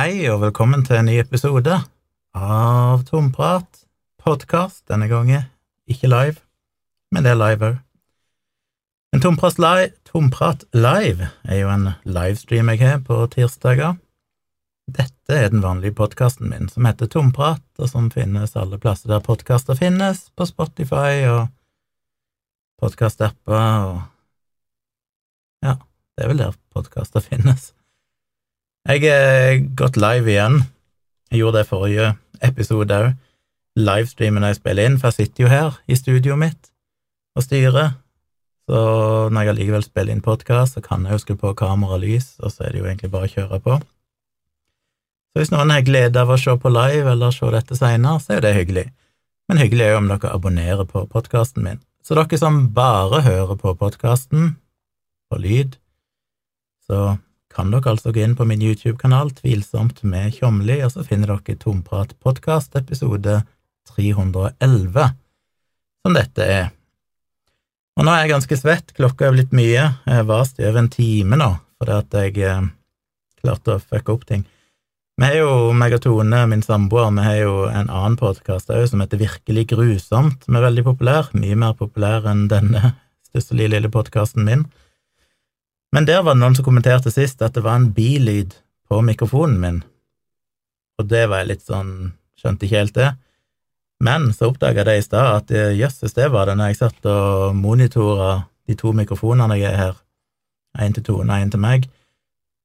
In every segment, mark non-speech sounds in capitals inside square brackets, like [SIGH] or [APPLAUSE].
Hei og velkommen til en ny episode av Tomprat podkast. Denne gangen ikke live, men det er live òg. En Tomprat live, Tomprat live er jo en livestream jeg har på tirsdager. Dette er den vanlige podkasten min, som heter Tomprat, og som finnes alle plasser der podkaster finnes, på Spotify og podkastapper og Ja, det er vel der podkaster finnes. Jeg er gått live igjen. Jeg gjorde det forrige episode òg. Livestreamen jeg spiller inn, for jeg sitter jo her i studioet mitt og styrer. Så når jeg allikevel spiller inn podkast, så kan jeg jo skru på kamera og lys, og så er det jo egentlig bare å kjøre på. Så hvis noen har glede av å se på live eller se dette seinere, så er jo det hyggelig. Men hyggelig er jo om dere abonnerer på podkasten min. Så dere som bare hører på podkasten, på lyd, så kan dere altså gå inn på min YouTube-kanal Tvilsomt med Tjomli, og så finner dere Tomprat podkast episode 311, som dette er. Og nå er jeg ganske svett, klokka er blitt mye, jeg var over en time nå, fordi at jeg eh, klarte å fucke opp ting. Vi har jo, meg og Tone, min samboer, vi har jo en annen podkast òg som heter Virkelig grusomt, som er veldig populær, mye mer populær enn denne [LAUGHS] stusselige lille podkasten min. Men der var det noen som kommenterte sist at det var en bilyd på mikrofonen min, og det var jeg litt sånn Skjønte ikke helt det. Men så oppdaga jeg i stad, at eh, jøsses, det var det når jeg satt og monitora de to mikrofonene jeg er her, én til Tone og én til meg.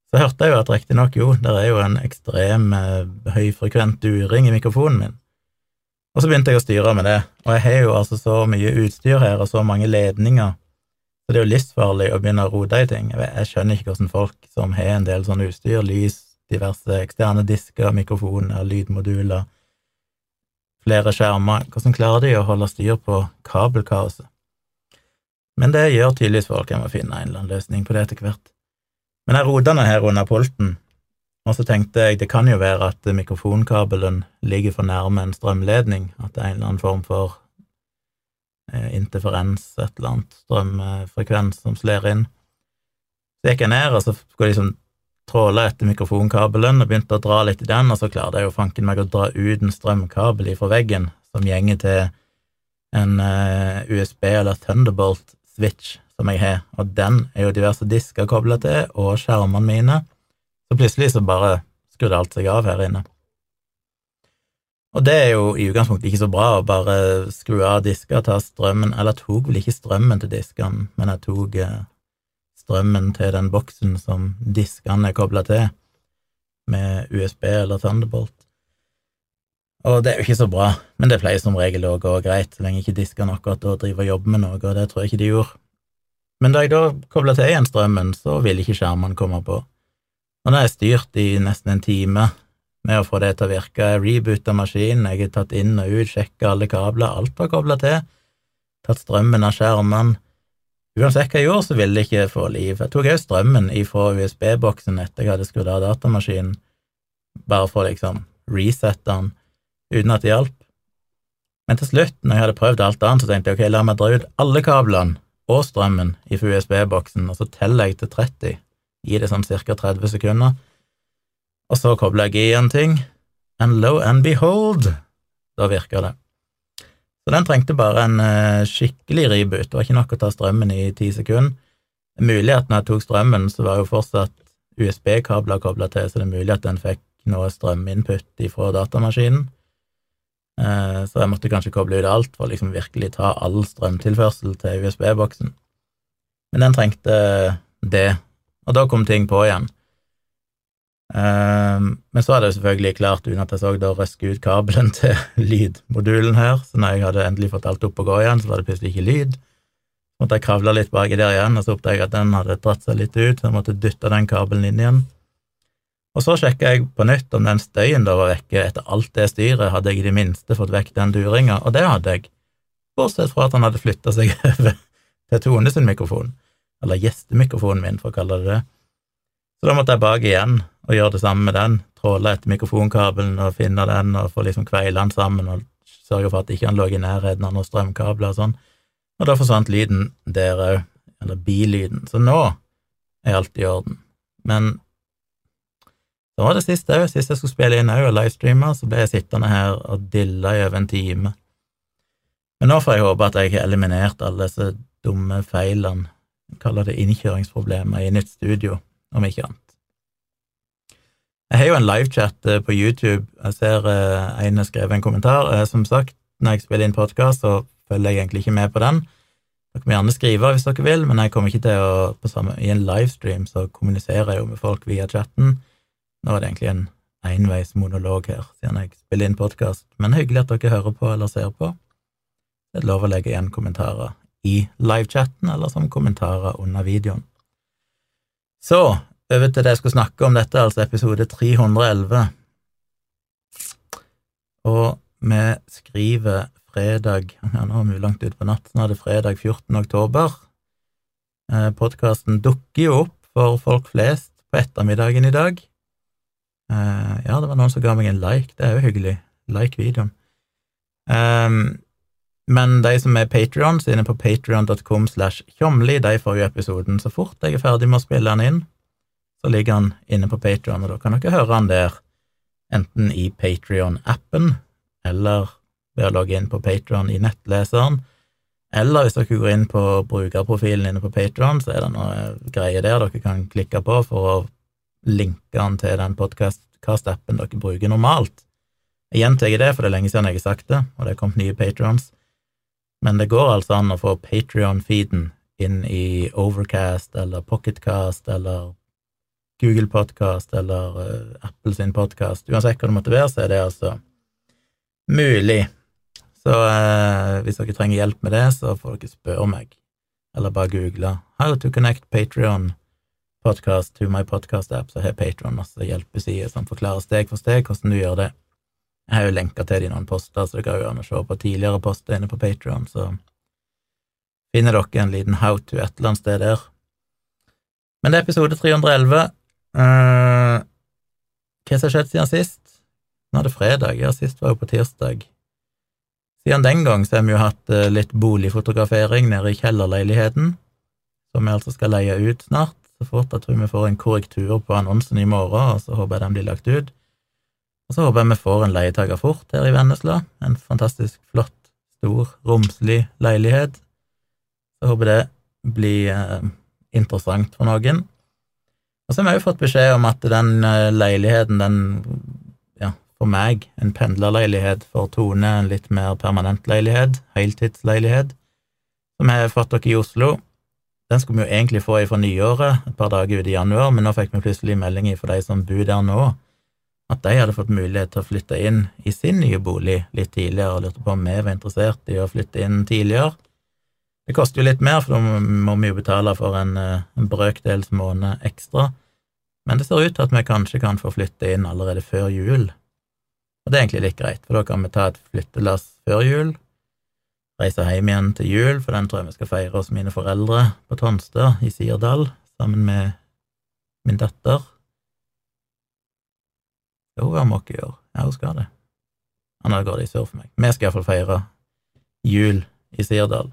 Så hørte jeg jo at riktignok, jo, det er jo en ekstrem eh, høyfrekvent during i mikrofonen min. Og så begynte jeg å styre med det, og jeg har jo altså så mye utstyr her og så mange ledninger så det er jo livsfarlig å begynne å rote i ting. Jeg skjønner ikke hvordan folk som har en del sånn utstyr, lys, diverse eksterne disker, mikrofoner, lydmoduler, flere skjermer, hvordan klarer de å holde styr på kabelkaoset? Men det gjør tydeligvis folk, jeg må finne en eller annen løsning på det etter hvert. Men jeg rota den her under pulten, og så tenkte jeg det kan jo være at mikrofonkabelen ligger for nærme en strømledning, at det er en eller annen form for interferens, et eller annet strømfrekvens som slår inn. Så gikk jeg ned, og så skulle jeg liksom tråle etter mikrofonkabelen og begynte å dra litt i den, og så klarte jeg jo fanken meg å dra ut en strømkabel ifra veggen som gjenger til en uh, USB eller Thunderbolt-switch som jeg har, og den er jo diverse disker kobla til, og skjermene mine, så plutselig så bare skrudde alt seg av her inne. Og det er jo i utgangspunktet ikke så bra å bare skru av disker og ta strømmen, eller jeg tok vel ikke strømmen til diskene, men jeg tok eh, strømmen til den boksen som diskene er kobla til, med USB eller Thunderbolt. Og det er jo ikke så bra, men det pleier som regel å gå greit, så lenge ikke diskene akkurat da driver og jobber med noe, og det tror jeg ikke de gjorde. Men da jeg da kobla til igjen strømmen, så ville ikke skjermene komme på. Og da har jeg styrt i nesten en time med å få det til å virke. Jeg reboota maskinen, jeg har tatt inn og ut, sjekka alle kabler, alt var kobla til. Tatt strømmen av skjermene. Uansett hva jeg gjorde, så ville det ikke få liv. Jeg tok òg strømmen ifra USB-boksen etter jeg hadde skrudd av datamaskinen, bare for å liksom resette den, uten at det hjalp. Men til slutt, når jeg hadde prøvd alt annet, så tenkte jeg ok, la meg dra ut alle kablene og strømmen ifra USB-boksen, og så teller jeg til 30, gi det sånn cirka 30 sekunder og så kobler jeg i en ting, and lo and behold, da virker det. Så den trengte bare en uh, skikkelig reboot, det var ikke nok å ta strømmen i ti sekunder. Er mulig at når jeg tok strømmen, så var jo fortsatt USB-kabler kobla til, så det er mulig at den fikk noe strøminput ifra datamaskinen. Uh, så jeg måtte kanskje koble ut alt for å liksom virkelig ta all strømtilførsel til USB-boksen. Men den trengte det, og da kom ting på igjen. Um, men så hadde jeg selvfølgelig klart, uten at jeg så da røske ut kabelen til [LAUGHS] lydmodulen her, så når jeg hadde endelig fått alt opp og gå igjen, så var det plutselig ikke lyd. Så måtte jeg kravle litt baki der igjen, og så oppdaget jeg at den hadde dratt seg litt ut, så jeg måtte dytte den kabelen inn igjen. Og så sjekka jeg på nytt om den støyen da var vekke etter alt det styret, hadde jeg i det minste fått vekk den duringa, og det hadde jeg, bortsett fra at han hadde flytta seg [LAUGHS] over til Tone sin mikrofon, eller gjestemikrofonen min, for å kalle det det. Så da måtte jeg bak igjen og gjøre det samme med den, tråle etter mikrofonkabelen og finne den og få liksom kveile den sammen og sørge for at ikke han lå i nærheten av noen strømkabler og sånn. Og da forsvant lyden der òg, eller bilyden. Så nå er alt i orden. Men Så var det sist òg. Sist jeg skulle spille inn òg og livestreame, så ble jeg sittende her og dilla i over en time. Men nå får jeg håpe at jeg har eliminert alle disse dumme feilene, jeg kaller det innkjøringsproblemer, i nytt studio, om ikke annet. Jeg har jo en livechat eh, på YouTube. Jeg ser eh, en har skrevet en kommentar. Eh, som sagt, når jeg spiller inn podkast, så følger jeg egentlig ikke med på den. Dere må gjerne skrive hvis dere vil, men jeg kommer ikke til å samme, I en livestream så kommuniserer jeg jo med folk via chatten. Nå er det egentlig en enveismonolog her, siden jeg spiller inn podkast, men hyggelig at dere hører på eller ser på. Det er lov å legge igjen kommentarer i livechatten eller som kommentarer under videoen. Så over til det jeg skulle snakke om dette, altså episode 311. Og vi skriver fredag [LAUGHS] Ja, nå er vi langt utpå natten, er det fredag 14. oktober. Eh, Podkasten dukker jo opp for folk flest på ettermiddagen i dag. Eh, ja, det var noen som ga meg en like, det er jo hyggelig. Like videoen. Um, men de som er Patrions, inne på patrion.com slash tjomli, de får jo episoden så fort jeg er ferdig med å spille den inn så ligger han inne på Patrion, og da kan dere høre han der, enten i Patrion-appen, eller ved å logge inn på Patrion i nettleseren, eller hvis dere går inn på brukerprofilen inne på Patrion, så er det noe greier der dere kan klikke på for å linke den til den podkast-appen dere bruker normalt. Jeg gjentar det, for det er lenge siden jeg har sagt det, og det er kommet nye patrons, men det går altså an å få Patrion-feeden inn i Overcast eller Pocketcast eller Google Podcast eller uh, Apple sin podkast. Uansett hva det måtte være, så er det altså mulig. Så uh, hvis dere trenger hjelp med det, så får dere spørre meg, eller bare google How to connect Patrion podcast to my podcast app, så har Patron masse hjelpesider som forklarer steg for steg hvordan du gjør det. Jeg har jo lenka til det i noen poster, så det går jo å se på tidligere poster inne på Patrion, så finner dere en liten how to et eller annet sted der. Men det er episode 311. Uh, hva som har skjedd siden sist? Nå er det fredag, ja, sist var jo på tirsdag. Siden den gang så har vi jo hatt uh, litt boligfotografering nede i kjellerleiligheten, som vi altså skal leie ut snart. Så fort jeg tror vi får en korrektur på annonsen i morgen, og så håper jeg den blir lagt ut. Og så håper jeg vi får en leietaker fort her i Vennesla. En fantastisk flott, stor, romslig leilighet. Så håper jeg det blir uh, interessant for noen. Og så har vi jo fått beskjed om at den eh, leiligheten, den, ja, for meg, en pendlerleilighet, for Tone en litt mer permanent leilighet, heltidsleilighet, som har fått dere i Oslo. Den skulle vi jo egentlig få fra nyåret, et par dager ut i januar, men nå fikk vi plutselig melding for de som bor der nå, at de hadde fått mulighet til å flytte inn i sin nye bolig litt tidligere, og lurte på om vi var interessert i å flytte inn tidligere. Det koster jo litt mer, for da må vi jo betale for en, eh, en brøkdels måned ekstra, men det ser ut til at vi kanskje kan få flytte inn allerede før jul. Og det er egentlig litt greit, for da kan vi ta et flyttelass før jul, reise hjem igjen til jul, for den tror jeg vi skal feire hos mine foreldre på Tonstad i Sirdal, sammen med min datter. Skal hun være med oss? Ja, hun skal det. Han går det i surr for meg. Vi skal iallfall feire jul i Sirdal.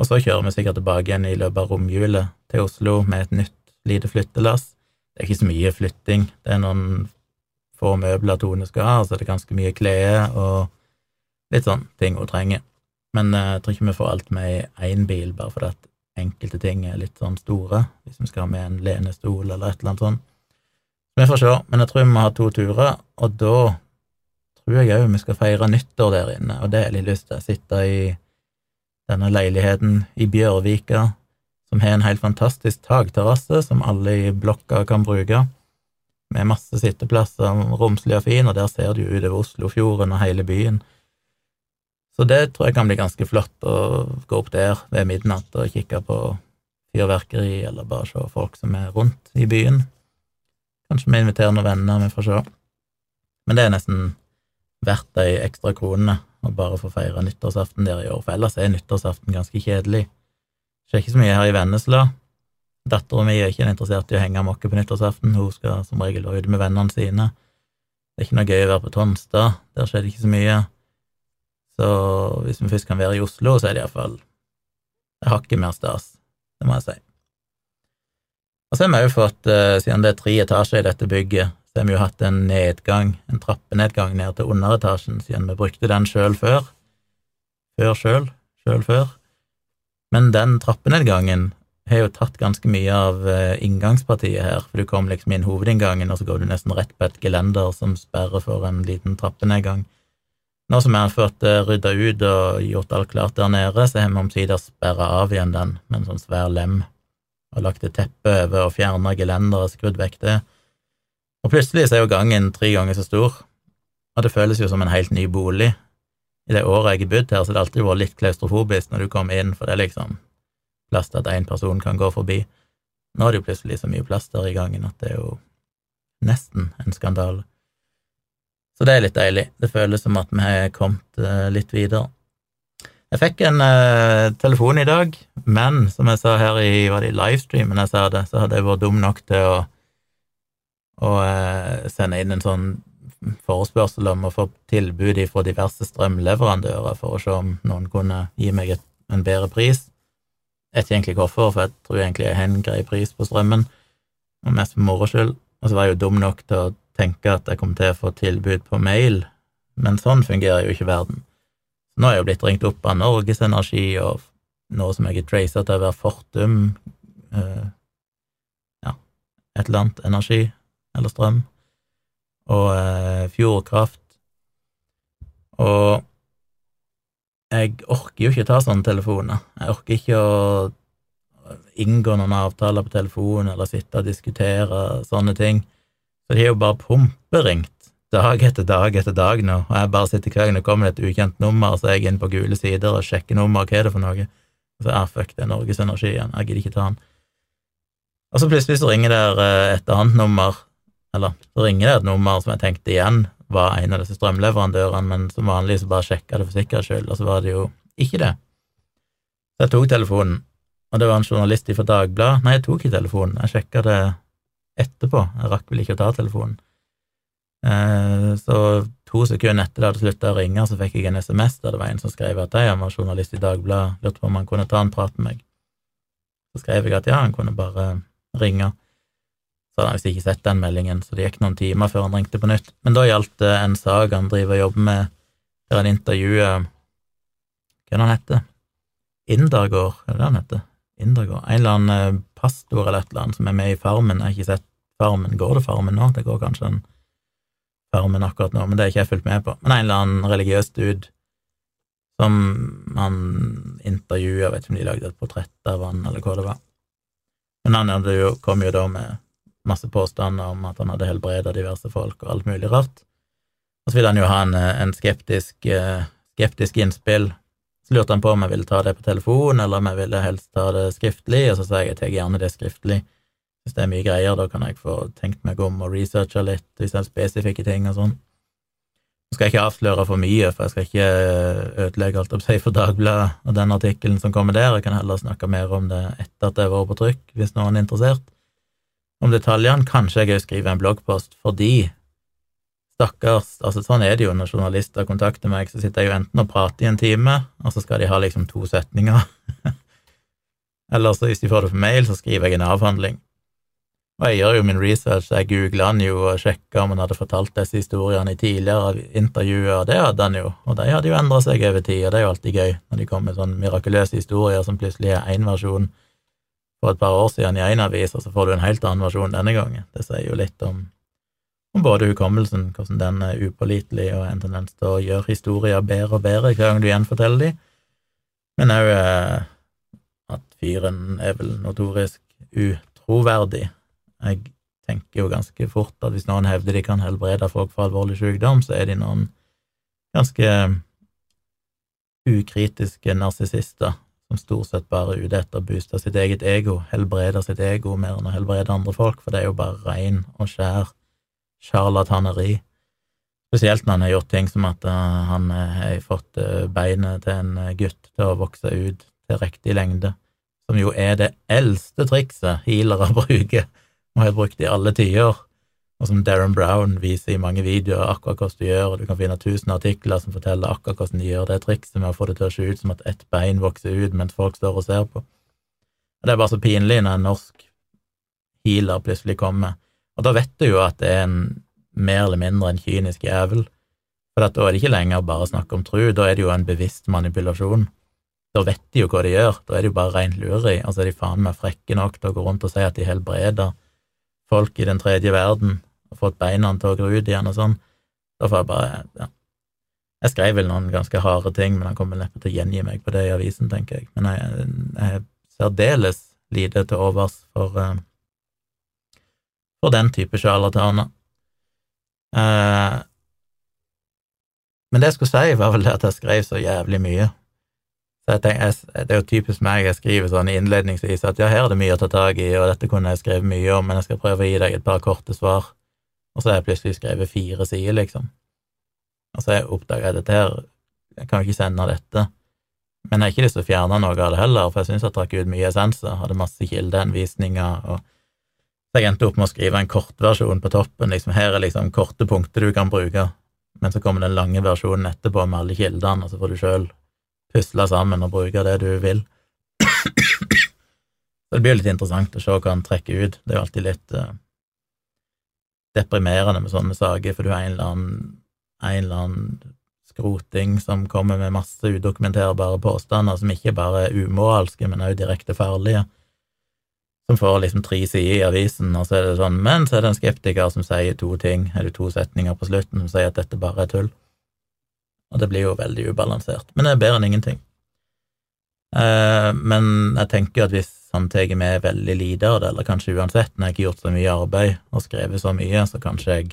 Og så kjører vi sikkert tilbake igjen i løpet av romjula til Oslo med et nytt lite flyttelass. Det er ikke så mye flytting, det er noen få møbler Tone skal ha, så det er ganske mye klær og litt sånn ting hun trenger. Men eh, jeg tror ikke vi får alt med i én bil, bare fordi at enkelte ting er litt sånn store, hvis vi skal ha med en lenestol eller et eller annet sånt. Så vi får se, men jeg tror vi må ha to turer, og da tror jeg òg vi skal feire nyttår der inne, og det har jeg litt lyst til. Sitte i denne leiligheten i Bjørvika, som har en helt fantastisk takterrasse som alle i blokka kan bruke, med masse sitteplasser, romslig og fin, og der ser du utover Oslofjorden og hele byen. Så det tror jeg kan bli ganske flott å gå opp der ved midnatt og kikke på fyrverkeri, eller bare se folk som er rundt i byen. Kanskje vi inviterer noen venner, vi får se. Men det er nesten verdt de ekstra kronene å bare få feire nyttårsaften der i år, for ellers er nyttårsaften ganske kjedelig. Skjer ikke så mye her i Vennesla. Dattera mi er ikke interessert i å henge mokke på nyttårsaften, hun skal som regel være ute med vennene sine. Det er ikke noe gøy å være på Tonstad, der skjer det ikke så mye. Så hvis vi først kan være i Oslo, så er det iallfall et hakket mer stas, det må jeg si. Og så har vi òg fått, eh, siden det er tre etasjer i dette bygget, så har vi jo hatt en nedgang, en trappenedgang ned til underetasjen, siden vi brukte den sjøl før. Før sjøl, sjøl før. Men den trappenedgangen har jo tatt ganske mye av eh, inngangspartiet her, for du kom liksom inn hovedinngangen, og så går du nesten rett på et gelender som sperrer for en liten trappenedgang. Nå som vi har fått eh, rydda ut og gjort alt klart der nede, så har vi omsider sperra av igjen den med en sånn svær lem, og lagt et teppe over og fjerna gelenderet, skrudd vekk det. Og plutselig så er jo gangen tre ganger så stor, og det føles jo som en helt ny bolig. I det året jeg har bodd her, så har det alltid vært litt klaustrofobisk når du kommer inn, for det er liksom plass til at én person kan gå forbi. Nå er det jo plutselig så mye plass der i gangen at det er jo nesten en skandale. Så det er litt deilig. Det føles som at vi har kommet uh, litt videre. Jeg fikk en uh, telefon i dag, men som jeg sa her i var det i livestreamen jeg sa det, så hadde jeg vært dum nok til å, å uh, sende inn en sånn forespørsel om å få tilbud fra diverse strømleverandører for å se om noen kunne gi meg et, en bedre pris. Jeg vet ikke egentlig hvorfor, for jeg tror egentlig jeg har en grei pris på strømmen, og mest for moro skyld. Og så var jeg jo dum nok til å tenke at jeg kom til å få tilbud på mail, men sånn fungerer jo ikke verden. Nå er jeg jo blitt ringt opp av Norges Energi og noe som jeg er tracer til å være Fortum, eh, ja, et eller annet energi eller strøm, og eh, Fjordkraft, og jeg orker jo ikke ta sånne telefoner. Jeg orker ikke å inngå noen avtaler på telefon eller sitte og diskutere sånne ting. Så de har jo bare pumperingt dag etter dag etter dag nå, og jeg bare sitter hver gang det kommer et ukjent nummer, så er jeg inne på gule sider og sjekker nummer, hva er det for noe? Og så er fuck, det er Norges Energi igjen, jeg gidder ikke ta den. Og så plutselig så ringer det eh, et annet nummer, eller så ringer det et nummer som jeg tenkte igjen var en av disse strømleverandørene, men som vanlig så bare sjekka det for sikkerhets skyld, og så var det jo ikke det. Så jeg tok telefonen, og det var en journalist fra Dagbladet. Nei, jeg tok ikke telefonen, jeg sjekka det etterpå. Jeg rakk vel ikke å ta telefonen. Eh, så to sekunder etter det hadde slutta å ringe, så fikk jeg en SMS der det var en som skrev at jeg var journalist i Dagbladet, lurte på om han kunne ta en prat med meg. Så skrev jeg at ja, han kunne bare ringe. Så hadde han visst ikke sett den meldingen, så det gikk noen timer før han ringte på nytt. Men da gjaldt det en sak han driver og jobber med, der han intervjuer Hva er det han heter? Indergård, er det han heter? Indergård? En eller annen eh, pastor eller et eller annet som er med i Farmen. Jeg har ikke sett Farmen. Går det Farmen nå? Det går kanskje en Farmen akkurat nå, men det har ikke jeg fulgt med på. Men en eller annen religiøs dude som han intervjuer, vet ikke om de lagde et portrett av han, eller hva det var. Men han kom jo da med masse påstander om at han hadde helbreda diverse folk og alt mulig rart. Og så ville han jo ha en, en skeptisk, uh, skeptisk innspill så lurte han på om jeg ville ta det på telefon, eller om jeg ville helst ta det skriftlig, og så sa jeg at jeg gjerne det skriftlig. Hvis det er mye greier, da kan jeg få tenkt meg om og researche litt, hvis det er spesifikke ting og sånn. Nå skal jeg ikke avsløre for mye, for jeg skal ikke eh, ødelegge alt opp seg for Dagbladet og den artikkelen som kommer der, jeg kan heller snakke mer om det etter at det har vært på trykk, hvis noen er interessert. Om detaljene, kanskje jeg òg skriver en bloggpost, fordi Stakkars, altså sånn er det jo når journalister kontakter meg, så sitter jeg jo enten og prater i en time, og så skal de ha liksom to setninger, [LAUGHS] eller så hvis de får det på mail, så skriver jeg en avhandling. Og jeg gjør jo min research, jeg googler han jo og sjekker om han hadde fortalt disse historiene i tidligere intervjuer, det hadde han jo, og de hadde jo endra seg over tid, og det er jo alltid gøy når de kommer med sånne mirakuløse historier som plutselig er én versjon for et par år siden i én avis, og så får du en helt annen versjon denne gangen. Det sier jo litt om om både hukommelsen, hvordan den er upålitelig og en tendens til å gjøre historier bedre og bedre hver gang du gjenforteller dem, men òg eh, at fyren er vel notorisk utroverdig. Jeg tenker jo ganske fort at hvis noen hevder de kan helbrede folk for alvorlig sykdom, så er de noen ganske ukritiske narsissister som stort sett bare er ute etter å booste sitt eget ego, helbrede sitt ego mer enn å helbrede andre folk, for det er jo bare rein og skjær sjarlataneri. Spesielt når han har gjort ting som at uh, han uh, har fått uh, beinet til en gutt til å vokse ut til riktig lengde, som jo er det eldste trikset healere [LAUGHS] bruker, og har brukt i alle tider, og som Darren Brown viser i mange videoer akkurat hvordan du gjør, og du kan finne tusen artikler som forteller akkurat hvordan de gjør det trikset med å få det til å se ut som at ett bein vokser ut mens folk står og ser på. Og Det er bare så pinlig når en norsk healer plutselig kommer Og da vet du jo at det er en mer eller mindre en kynisk jævel, for da er det ikke lenger bare snakk om tru, da er det jo en bevisst manipulasjon. Da vet de jo hva de gjør, da er det jo bare rent lureri, og så er de faen meg frekke nok til å gå rundt og si at de helbreder folk i den tredje verden og fått beina til å gro ut igjen og sånn. Da får jeg bare ja. Jeg skrev vel noen ganske harde ting, men han kommer neppe til å gjengi meg på det i avisen, tenker jeg. Men jeg, jeg særdeles lite til overs for, uh, for den type sjarlataner. Uh, men det jeg skulle si, var vel det at jeg skrev så jævlig mye. Så jeg tenker, jeg, Det er jo typisk meg, jeg skriver sånn innledningsvis at ja, her er det mye å ta tak i, og dette kunne jeg skrevet mye om, men jeg skal prøve å gi deg et par korte svar. Og så har jeg plutselig skrevet fire sider, liksom. Og så har jeg oppdaga dette her, jeg kan jo ikke sende dette. Men jeg har ikke lyst til å fjerne noe av det heller, for jeg syns jeg trakk ut mye essenser, hadde masse kildeanvisninger, og så jeg endte opp med å skrive en kortversjon på toppen, liksom her er liksom korte punkter du kan bruke, men så kommer den lange versjonen etterpå med alle kildene, og så får du sjøl pusle sammen og bruke det du vil. Så det blir jo litt interessant å se hva han trekker ut. Det er jo alltid litt uh, deprimerende med sånne saker, for du har en eller annen, en eller annen skroting som kommer med masse udokumenterbare påstander som ikke bare er umoralske, men også direkte farlige, som får liksom tre sider i avisen, og så er det sånn, men så er det en skeptiker som sier to ting, eller to setninger på slutten, som sier at dette bare er tull. Og det blir jo veldig ubalansert, men det er bedre enn ingenting. Eh, men jeg tenker jo at hvis tar med veldig lite av det, eller kanskje uansett, når jeg ikke har gjort så mye arbeid og skrevet så mye, så kanskje jeg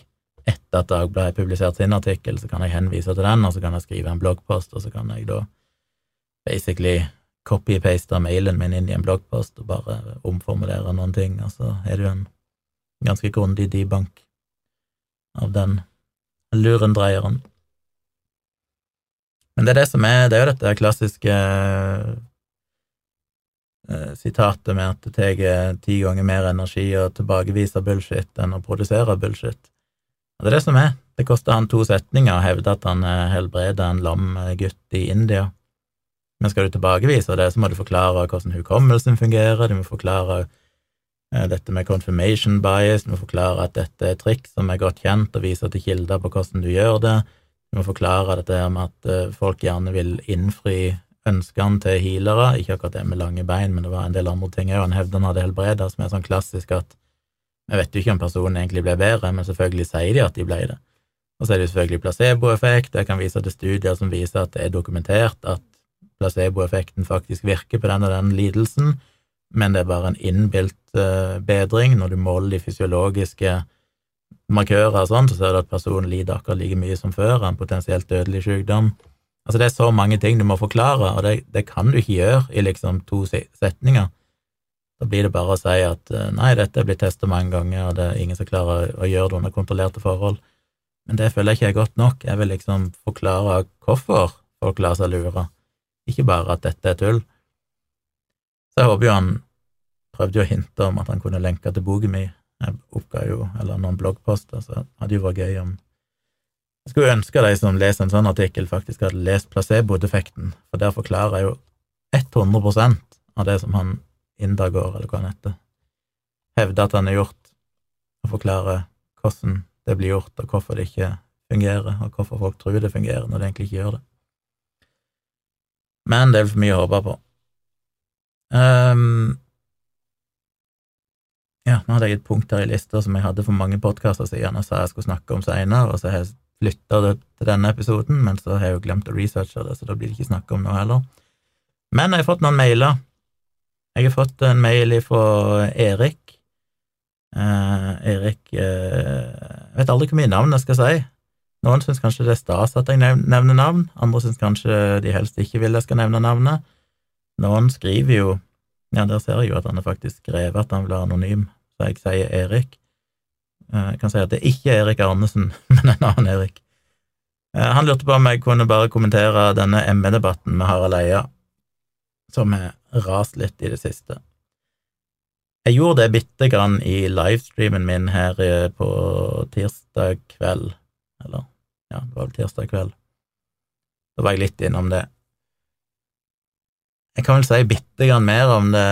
etter at Dagbladet har publisert sin artikkel, så kan jeg henvise til den, og så kan jeg skrive en bloggpost, og så kan jeg da basically copy-paste mailen min inn i en bloggpost og bare omformulere noen ting, og så er det jo en ganske grundig debank av den lurendreieren. Men det er det som er Det er jo dette klassiske sitatet med at det tar ti ganger mer energi å tilbakevise bullshit enn å produsere bullshit. Og det er det som er. Det koster han to setninger å hevde at han helbreder en lam gutt i India. Men skal du tilbakevise det, så må du forklare hvordan hukommelsen fungerer, du må forklare dette med confirmation bias, du må forklare at dette er triks som er godt kjent, og vise til kilder på hvordan du gjør det, Du må forklare dette med at eh, folk gjerne vil innfri ønskene til healere, ikke akkurat det med lange bein, men det var en del andre ting òg. Han hevder han hadde helbreda, som er sånn klassisk at vi vet jo ikke om personen egentlig ble bedre, men selvfølgelig sier de at de ble det. Og så er det jo selvfølgelig placeboeffekt. Jeg kan vise til studier som viser at det er dokumentert at placeboeffekten faktisk virker på den og den lidelsen, men det er bare en innbilt uh, bedring når du måler de fysiologiske markører og sånn, så ser du at personen lider akkurat like mye som før en potensielt dødelig sykdom. Altså, det er så mange ting du må forklare, og det, det kan du ikke gjøre i liksom to setninger. Da blir det bare å si at eh, nei, dette er blitt testa mange ganger, og det er ingen som klarer å gjøre det under kontrollerte forhold. Men det føler jeg ikke er godt nok. Jeg vil liksom forklare hvorfor folk lar seg lure, ikke bare at dette er tull. Så jeg håper jo han prøvde jo å hinte om at han kunne lenke til boken min jeg oppga jo, eller noen bloggposter, så det hadde jo vært gøy om Jeg skulle ønske de som leser en sånn artikkel, faktisk hadde lest placebo-defekten, for der forklarer jeg jo 100% av det som han Indagård, eller hva han heter, hevder at han har gjort, og forklarer hvordan det blir gjort, og hvorfor det ikke fungerer, og hvorfor folk tror det fungerer når det egentlig ikke gjør det. Men det er for mye å håpe på. Um, ja, nå hadde jeg et punkt her i lista som jeg hadde for mange podkaster siden og sa jeg skulle snakke om seinere, og så har jeg flytta til denne episoden, men så har jeg jo glemt å researche det, så da blir det ikke snakk om noe heller. Men jeg har fått noen mailer. Jeg har fått en mail fra Erik. Eh, Erik eh, Jeg vet aldri hvor mye navn jeg skal si. Noen syns kanskje det er stas at jeg nevner navn, andre syns kanskje de helst ikke vil jeg skal nevne navnet. Noen skriver jo ja, der ser jeg jo at han har faktisk skrevet at han vil være anonym, så jeg sier Erik. Eh, jeg kan si at det er ikke Erik Arnesen, [LAUGHS] men en annen Erik. Eh, han lurte på om jeg kunne bare kommentere denne ME-debatten med Harald Eia, som har rast litt i det siste. Jeg gjorde det bitte grann i livestreamen min her eh, på tirsdag kveld, eller ja, det var vel tirsdag kveld. Da var jeg litt innom det. Jeg kan vel si bitte grann mer om det.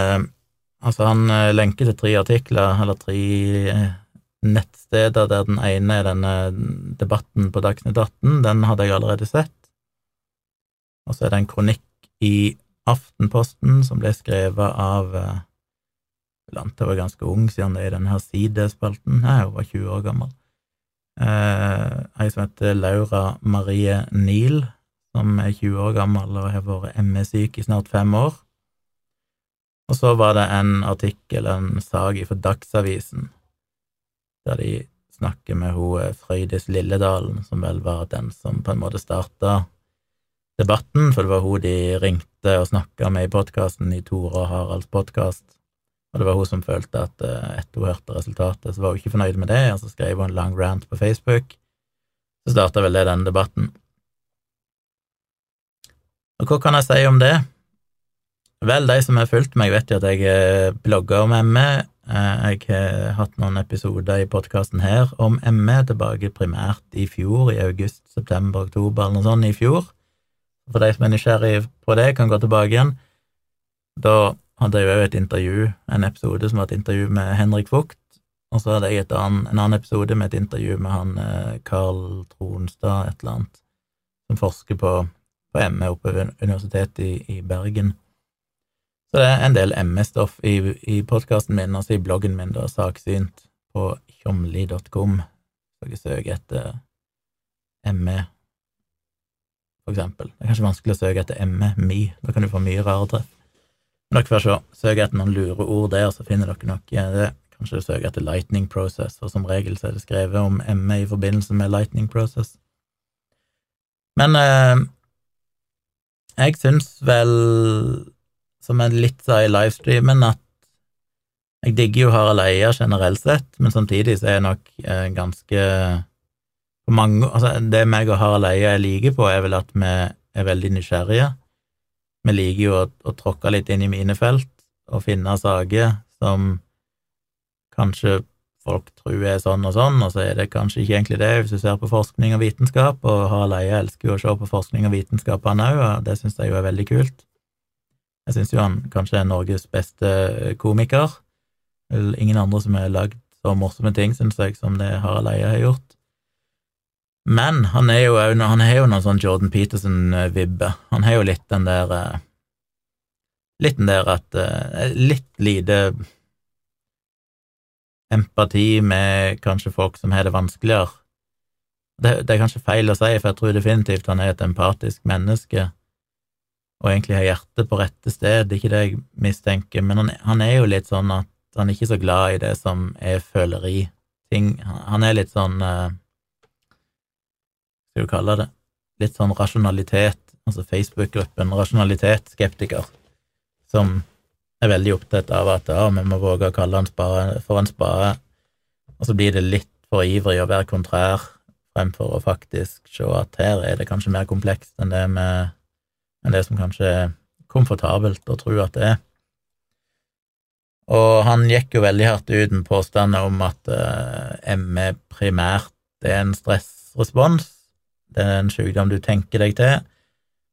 Altså, han lenker til tre artikler, eller tre nettsteder der den ene er denne debatten på Dagsnytt 18, den hadde jeg allerede sett. Og så er det en kronikk i Aftenposten som ble skrevet av Lante Jeg var ganske ung siden det er i denne her sidespalten. Jeg var 20 år gammel. Eh, som heter Laura Marie Neal, som er 20 år gammel og har vært ME-syk i snart fem år. Og så var det en artikkel, en sak fra Dagsavisen, der de snakker med hun eh, Frøydis Lilledalen, som vel var den som på en måte starta debatten, for det var hun de ringte og snakka med i podkasten, i Tore og Haralds podkast, og det var hun som følte at eh, etter hun hørte resultatet, så var hun ikke fornøyd med det, og så skrev hun en lang rant på Facebook. Så starta vel det denne debatten. Og hva kan jeg si om det? Vel, de som har fulgt meg, vet jo at jeg eh, blogger om ME. Eh, jeg har hatt noen episoder i podkasten her om ME, tilbake primært i fjor, i august, september, oktober eller noe sånt i fjor. For de som er nysgjerrig på det, kan gå tilbake igjen. Da hadde jeg jo et intervju, en episode som var et intervju med Henrik Vogt, og så hadde jeg annen, en annen episode med et intervju med han eh, Carl Tronstad, et eller annet, som forsker på, på ME oppe ved Universitetet i, i Bergen. Så det er en del ME-stoff i, i podkasten min, altså i bloggen min, da, saksynt, på tjomli.com. Skal dere søke etter ME, for eksempel. Det er kanskje vanskelig å søke etter ME, MI, da kan du få mye rare treff. Men dere får se. Søk etter noen lure ord der, så finner dere nok det. Kanskje du søker etter lightning process, for som regel så er det skrevet om ME i forbindelse med lightning process. Men eh, jeg syns vel som jeg litt sa i livestreamen, at jeg digger jo Harald Eia generelt sett, men samtidig så er jeg nok eh, ganske mange, altså Det meg og Harald Eia er like på, er vel at vi er veldig nysgjerrige. Vi liker jo å, å tråkke litt inn i mine felt og finne saker som kanskje folk tror er sånn og sånn, og så er det kanskje ikke egentlig det, hvis du ser på forskning og vitenskap, og Harald Eia elsker jo å se på forskning og vitenskap, han òg, og det syns jeg jo er veldig kult. Jeg syns jo han kanskje er Norges beste komiker. Ingen andre som har lagd så morsomme ting, syns jeg, som det Harald Eia har gjort. Men han er jo han har jo noen sånn Jordan Peterson-vibbe. Han har jo litt den der eh, Litt den der at eh, Litt lite empati med kanskje folk som har det vanskeligere. Det, det, er kanskje feil å si, for jeg tror definitivt han er et empatisk menneske og egentlig har hjertet på rette sted, det er ikke det jeg mistenker, men han, han, er jo litt sånn at han er ikke så glad i det som er føleri. Ting. Han er litt sånn uh, Skal du kalle det litt sånn rasjonalitet, altså Facebook-gruppen rasjonalitetsskeptiker, som er veldig opptatt av at ja, vi må våge å kalle en spade for en spade, og så blir det litt for ivrig å være kontrær fremfor å faktisk se at her er det kanskje mer komplekst enn det vi enn det som kanskje er komfortabelt å tro at det er. Og han gikk jo veldig hardt ut med påstander om at uh, eh, ME primært er en stressrespons, det er en sykdom du tenker deg til.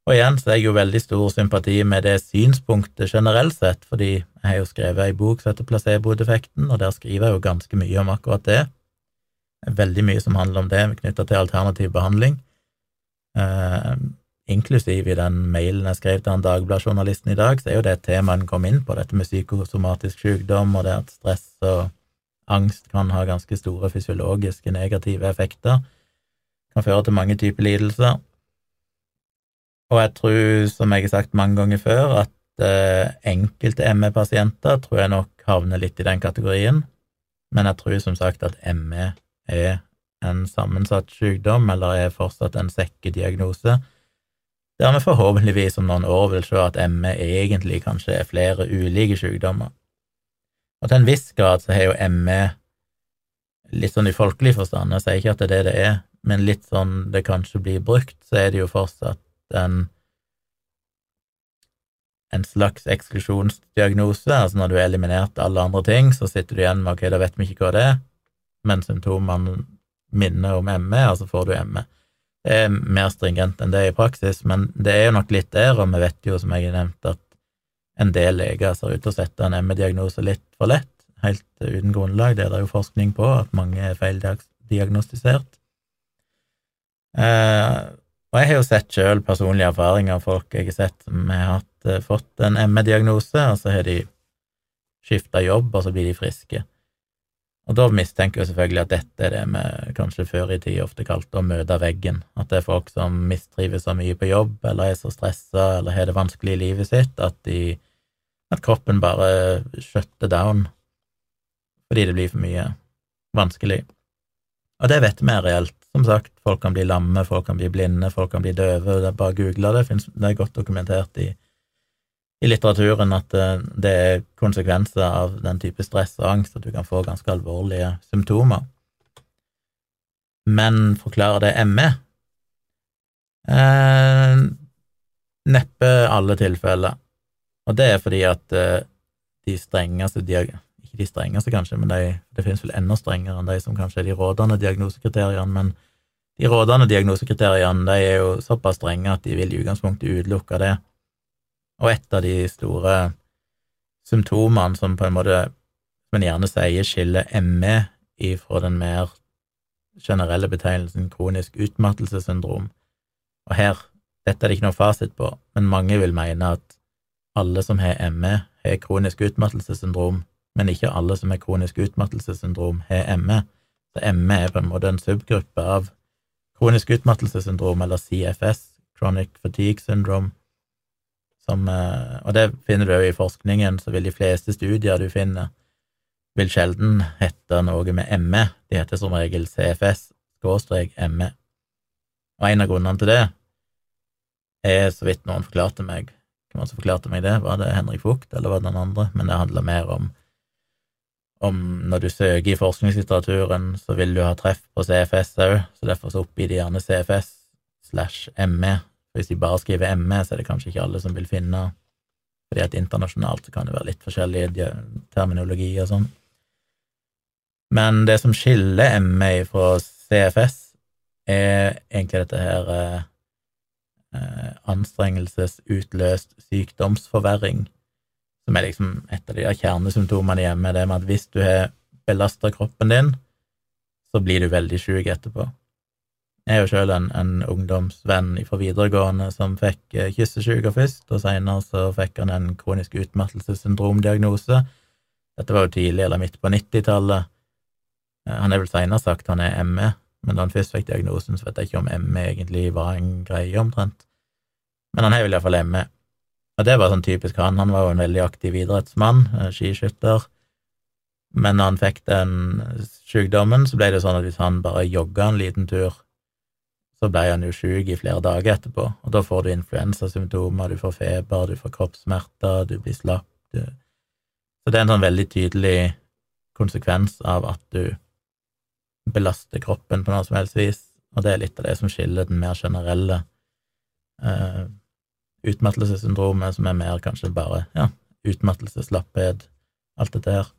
Og igjen så er jeg jo veldig stor sympati med det synspunktet generelt sett, fordi jeg har jo skrevet ei bok som heter Placebo-defekten, og der skriver jeg jo ganske mye om akkurat det. Veldig mye som handler om det, knytta til alternativ behandling. Uh, inklusiv i den mailen jeg skrev til han Dagbladet-journalisten i dag, så er jo det temaet en kom inn på, dette med psykosomatisk sykdom, og det at stress og angst kan ha ganske store fysiologiske negative effekter, kan føre til mange typer lidelser. Og jeg tror, som jeg har sagt mange ganger før, at eh, enkelte ME-pasienter tror jeg nok havner litt i den kategorien, men jeg tror som sagt at ME er en sammensatt sykdom, eller er fortsatt en sekkediagnose, der vi forhåpentligvis om noen år vil se at ME egentlig kanskje er flere ulike sykdommer. Og til en viss grad så har jo ME, litt sånn i folkelig forstand, jeg sier ikke at det er det det er, men litt sånn det kanskje blir brukt, så er det jo fortsatt en en slags eksklusjonsdiagnose, altså når du har eliminert alle andre ting, så sitter du igjen med ok, da vet vi ikke hva det er, men symptomene minner om ME, altså får du ME. Er mer stringent enn det i praksis, men det er jo nok litt der, og vi vet jo, som jeg har nevnt, at en del leger ser ut til å sette en ME-diagnose litt for lett. helt uten grunnlag, det er det jo forskning på, at mange er feildiagnostisert. Eh, og jeg har jo sett sjøl personlige erfaringer av folk jeg har sett som har eh, fått en ME-diagnose, og så har de skifta jobb, og så blir de friske. Og da mistenker jeg selvfølgelig at dette er det vi kanskje før i tid ofte kalte å møte veggen, at det er folk som mistrives så mye på jobb, eller er så stressa, eller har det vanskelig i livet sitt, at, de, at kroppen bare shutter down fordi det blir for mye vanskelig. Og det vet vi er reelt. Som sagt, folk kan bli lamme, folk kan bli blinde, folk kan bli døve, det er bare å google det, det er godt dokumentert i i litteraturen at eh, det er konsekvenser av den type stress og angst, at du kan få ganske alvorlige symptomer. Men forklarer det ME? Eh, neppe alle tilfeller. Og det er fordi at eh, de strengeste Ikke de strengeste, kanskje, men de, det finnes vel enda strengere enn de som kanskje er de rådende diagnosekriteriene, men de rådende diagnosekriteriene de er jo såpass strenge at de vil i utgangspunktet utelukke det. Og et av de store symptomene som på en måte, man gjerne sier, skiller ME ifra den mer generelle betegnelsen kronisk utmattelsessyndrom. Og her, dette er det ikke noe fasit på, men mange vil mene at alle som har ME, har kronisk utmattelsessyndrom, men ikke alle som har kronisk utmattelsessyndrom, har ME. Så ME er på en måte en subgruppe av kronisk utmattelsessyndrom, eller CFS, chronic fatigue syndrome, som, eh, og det finner du jo i forskningen, så vil de fleste studier du finner, vil sjelden hete noe med ME. De heter som regel CFS-ME. Og en av grunnene til det er, så vidt noen forklarte meg, hvem som forklarte meg det, var det Henrik Vogt, eller var det den andre, men det handler mer om om når du søker i forskningslitteraturen, så vil du ha treff på CFS òg, så derfor så oppgir de gjerne CFS slash ME hvis de bare skriver ME, så er det kanskje ikke alle som vil finne fordi at internasjonalt så kan det være litt forskjellig terminologi og sånn. Men det som skiller ME fra CFS, er egentlig dette her eh, eh, anstrengelsesutløst sykdomsforverring, som er liksom et av de kjernesymptomene hjemme, det med at hvis du har belasta kroppen din, så blir du veldig sjuk etterpå. Jeg er jo sjøl en, en, ungdomsvenn fra videregående som fikk eh, kyssesyke først, og seinere så fikk han en kronisk utmattelsessyndromdiagnose. Dette var jo tidlig, eller midt på 90-tallet. Eh, han er vel seinere sagt han er ME, men da han først fikk diagnosen, så vet jeg ikke om ME egentlig var en greie, omtrent. Men han har vel iallfall ME. Og det var sånn typisk han. Han var jo en veldig aktiv idrettsmann, eh, skiskytter. Men når han fikk den sykdommen, så ble det sånn at hvis han bare jogga en liten tur så ble han jo sjuk i flere dager etterpå, og da får du influensasymptomer, du får feber, du får kroppssmerter, du blir slapp du... Så det er en sånn veldig tydelig konsekvens av at du belaster kroppen på noe som helst vis, og det er litt av det som skiller den mer generelle eh, utmattelsessyndromet, som er mer kanskje bare ja, utmattelse, alt dette her.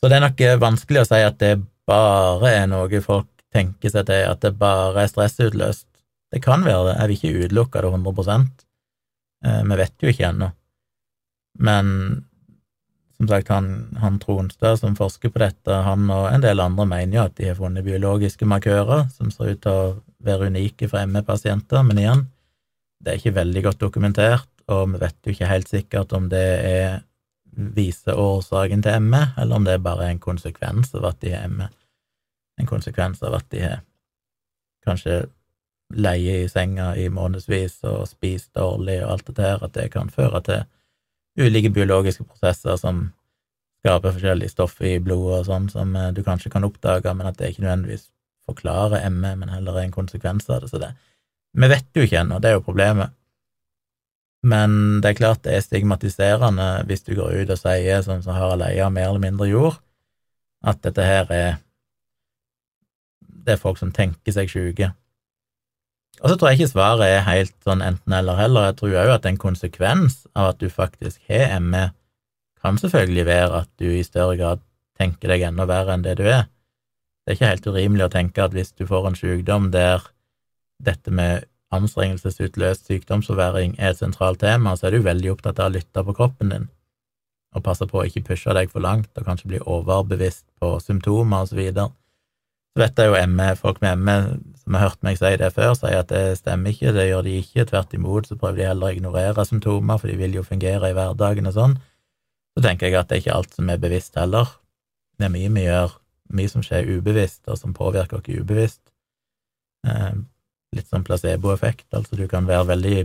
Så det er nok vanskelig å si at det bare er noe folk tenker seg til at det bare er stressutløst. Det kan være det, jeg vil ikke utelukke det 100 eh, Vi vet jo ikke ennå. Men som sagt, han, han Tronstad som forsker på dette, han og en del andre mener jo at de har funnet biologiske markører som ser ut til å være unike for ME-pasienter, men igjen, det er ikke veldig godt dokumentert, og vi vet jo ikke helt sikkert om det er viser årsaken til ME, eller om det bare er en konsekvens av at de har ME en konsekvens av at de har kanskje leie i senga i månedsvis og spist dårlig og alt det her, at det kan føre til ulike biologiske prosesser som skaper forskjellige stoffer i blodet og sånn, som eh, du kanskje kan oppdage, men at det ikke nødvendigvis forklarer ME, men heller er en konsekvens av det. Så det Vi vet jo ikke ennå, det er jo problemet. Men det er klart det er stigmatiserende hvis du går ut og sier, sånn som har leia mer eller mindre jord, at dette her er det er folk som tenker seg sjuke. Og så tror jeg ikke svaret er helt sånn enten-eller heller. Jeg tror òg at en konsekvens av at du faktisk har ME, kan selvfølgelig være at du i større grad tenker deg enda verre enn det du er. Det er ikke helt urimelig å tenke at hvis du får en sykdom der dette med anstrengelsesutløst sykdomsforverring er et sentralt tema, så er du veldig opptatt av å lytte på kroppen din. og passe på å ikke pushe deg for langt, og kanskje bli overbevisst på symptomer og så videre. Så vet jeg jo ME, folk med ME som har hørt meg si det før, sier at det stemmer ikke, det gjør de ikke, tvert imot så prøver de heller å ignorere symptomer, for de vil jo fungere i hverdagen og sånn. Så tenker jeg at det er ikke alt som er bevisst heller. Det er mye vi gjør, mye som skjer ubevisst, og som påvirker oss ubevisst. Eh, litt sånn placeboeffekt, altså du kan være veldig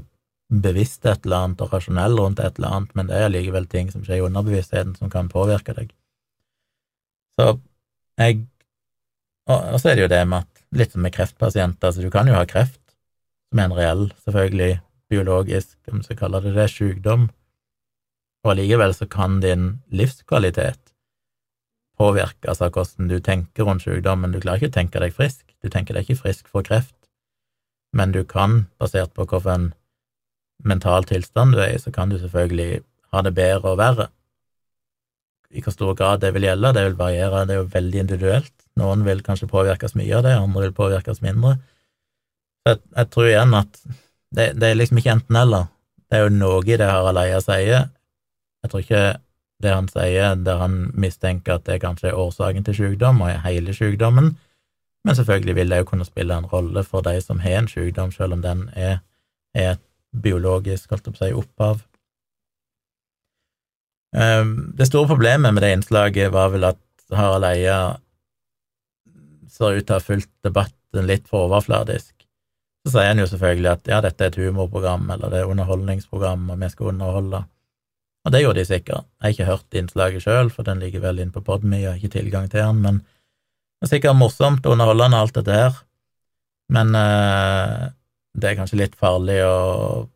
bevisst et eller annet og rasjonell rundt et eller annet, men det er likevel ting som skjer i underbevisstheten som kan påvirke deg. Så jeg Og så er det jo det med at litt som med kreftpasienter, så du kan jo ha kreft, som er en reell, selvfølgelig, biologisk, om vi kaller det det, sykdom, og allikevel så kan din livskvalitet påvirkes av hvordan du tenker rundt sykdommen. Du klarer ikke å tenke deg frisk, du tenker deg ikke frisk for kreft, men du kan, basert på hvilken mental tilstand du er i, så kan du selvfølgelig ha det bedre og verre. I hvor stor grad det vil gjelde, det vil variere, det er jo veldig individuelt. Noen vil kanskje påvirkes mye av det, andre vil påvirkes mindre. Jeg, jeg tror igjen at det, det, er liksom ikke enten-eller. Det er jo noe i det Harald Eia sier. Jeg tror ikke det han sier der han mistenker at det kanskje er årsaken til sykdom, og er hele sykdommen, men selvfølgelig vil det jo kunne spille en rolle for de som har en sykdom, selv om den er, er et biologisk, holdt på å opphav. Ehm, det store problemet med det innslaget var vel at Harald Eia ser ut til å ha fulgt debatten litt for overfladisk. Så sier han jo selvfølgelig at ja, dette er et humorprogram, eller det er underholdningsprogram, og vi skal underholde. Og det gjorde de sikkert. Jeg har ikke hørt innslaget sjøl, for den ligger vel inne på Podmy, og har ikke tilgang til den, men det er sikkert morsomt og underholdende, alt dette her. Men uh, det er kanskje litt farlig å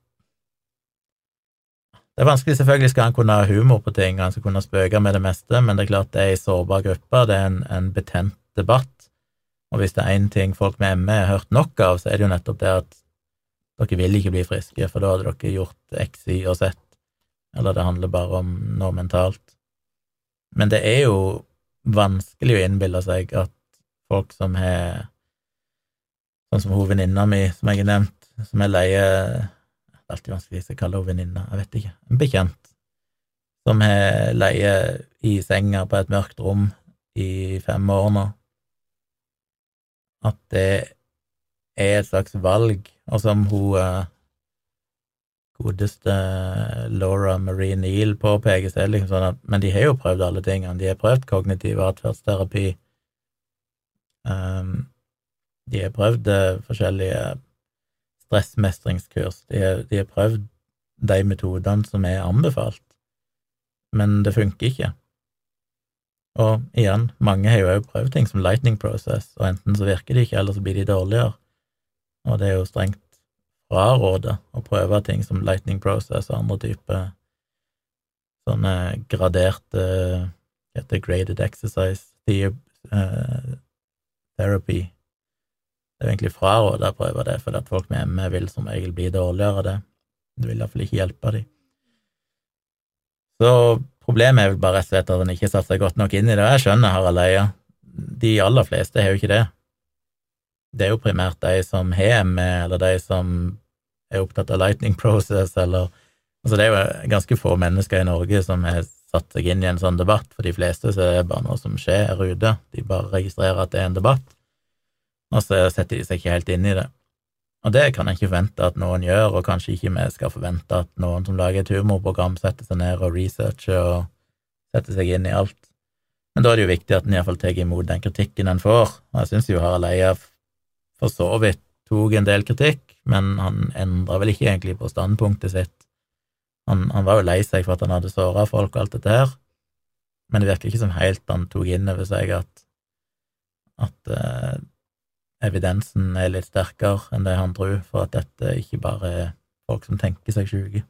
Det er vanskelig, selvfølgelig skal han kunne ha humor på ting, han skal kunne spøke med det meste, men det er klart det er en sårbar gruppe, det er en, en betent debatt, og hvis det er én ting folk med ME har hørt nok av, så er det jo nettopp det at dere vil ikke bli friske, for da hadde dere gjort X, Y og Z, eller det handler bare om noe mentalt. Men det er jo vanskelig å innbille seg at folk som har Sånn som hun venninna mi, som jeg har nevnt, som er leie Det er alltid vanskelig å kalle henne venninne, jeg vet ikke, en bekjent, som har leie i senga på et mørkt rom i fem år nå, at det er et slags valg, og som hun eh, godeste Laura Marie Neal påpeker, så er det liksom sånn at Men de har jo prøvd alle tingene. De har prøvd kognitiv atferdsterapi. Um, de har prøvd uh, forskjellige stressmestringskurs. De har, de har prøvd de metodene som er anbefalt, men det funker ikke. Og igjen, mange har jo òg prøvd ting som lightning process, og enten så virker de ikke, eller så blir de dårligere. Og det er jo strengt frarådet å prøve ting som lightning process og andre typer sånne graderte heter graded exercise uh, therapy. Det er jo egentlig frarådet å prøve det, for at folk med ME vil som regel bli dårligere av det. Det vil iallfall ikke hjelpe dem. Så problemet er vel bare rett og slett at en ikke satt seg godt nok inn i det, og jeg skjønner Harald Eia. De aller fleste har jo ikke det. Det er jo primært de som har ME, eller de som er opptatt av lightning process, eller Altså, det er jo ganske få mennesker i Norge som har satt seg inn i en sånn debatt. For de fleste så er det bare noe som skjer ute. De bare registrerer at det er en debatt, og så setter de seg ikke helt inn i det. Og det kan jeg ikke forvente at noen gjør, og kanskje ikke vi skal forvente at noen som lager et humorprogram, setter seg ned og researcher og setter seg inn i alt. Men da er det jo viktig at en iallfall tar imot den kritikken en får, og jeg syns jo Harald Eia for så vidt tok en del kritikk, men han endra vel ikke egentlig på standpunktet sitt. Han, han, var jo lei seg for at han hadde såra folk og alt dette her, men det virker ikke som helt han tok inn over seg at, at uh, evidensen er litt sterkere enn det han tror, for at dette ikke bare er folk som tenker seg sjuke.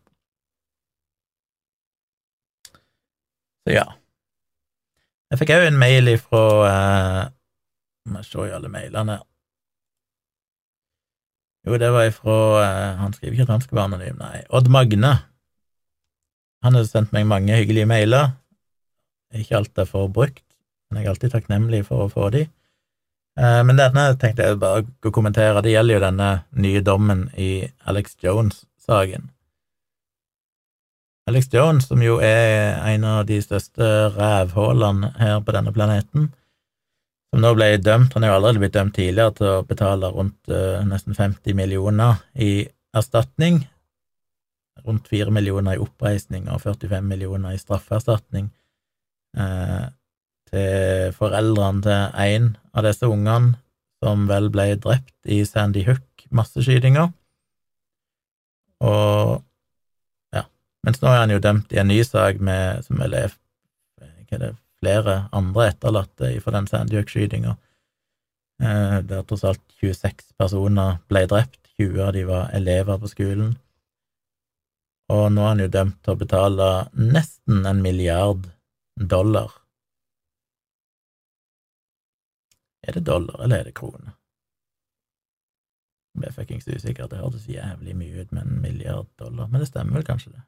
Så ja. Jeg fikk òg en mail ifra uh, Må se i alle mailene her. Jo, det var ifra eh, Han skriver ikke at han skal være anonym, nei. Odd Magne. Han har sendt meg mange hyggelige mailer. Ikke alt jeg får brukt, men jeg er alltid takknemlig for å få de. Uh, men denne tenkte jeg bare å kommentere. Det gjelder jo denne nye dommen i Alex Jones-saken. Alex Jones, som jo er en av de største rævhullene her på denne planeten, som nå ble dømt, han er jo allerede blitt dømt tidligere til å betale rundt uh, nesten 50 millioner i erstatning, rundt 4 millioner i oppreisning og 45 millioner i straffeerstatning uh, til foreldrene til en av disse ungene som vel ble drept i Sandy Hook-masseskytinga. Og ja, mens nå er han jo dømt i en ny sak med, som vel er det, flere andre etterlatte fra den Sandy Hook-skytinga, eh, der tross alt 26 personer ble drept, 20 av de var elever på skolen. Og nå er han jo dømt til å betale nesten en milliard dollar Er det dollar, eller er det krone? Jeg ble fuckings usikker. Det hørtes jævlig mye ut med en milliard dollar, men det stemmer vel kanskje, det.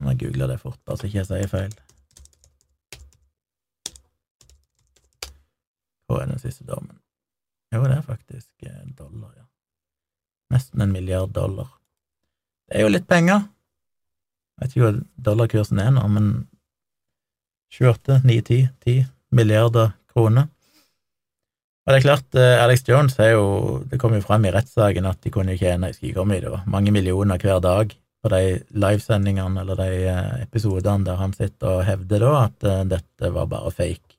Nå googler jeg det fort, bare så ikke jeg sier feil. Hva er den siste dommen? Jo, det er faktisk eh, dollar, ja. Nesten en milliard dollar. Det er jo litt penger. Jeg vet ikke hva dollarkursen er nå, men 28, 9, 10, 10 milliarder kroner. Og det er klart, eh, Alex Jones er jo Det kom jo frem i rettssaken at de kunne tjene jeg skal ikke komme i det mange millioner hver dag på de livesendingene eller de eh, episodene der han sitter og hevder da at uh, dette var bare fake.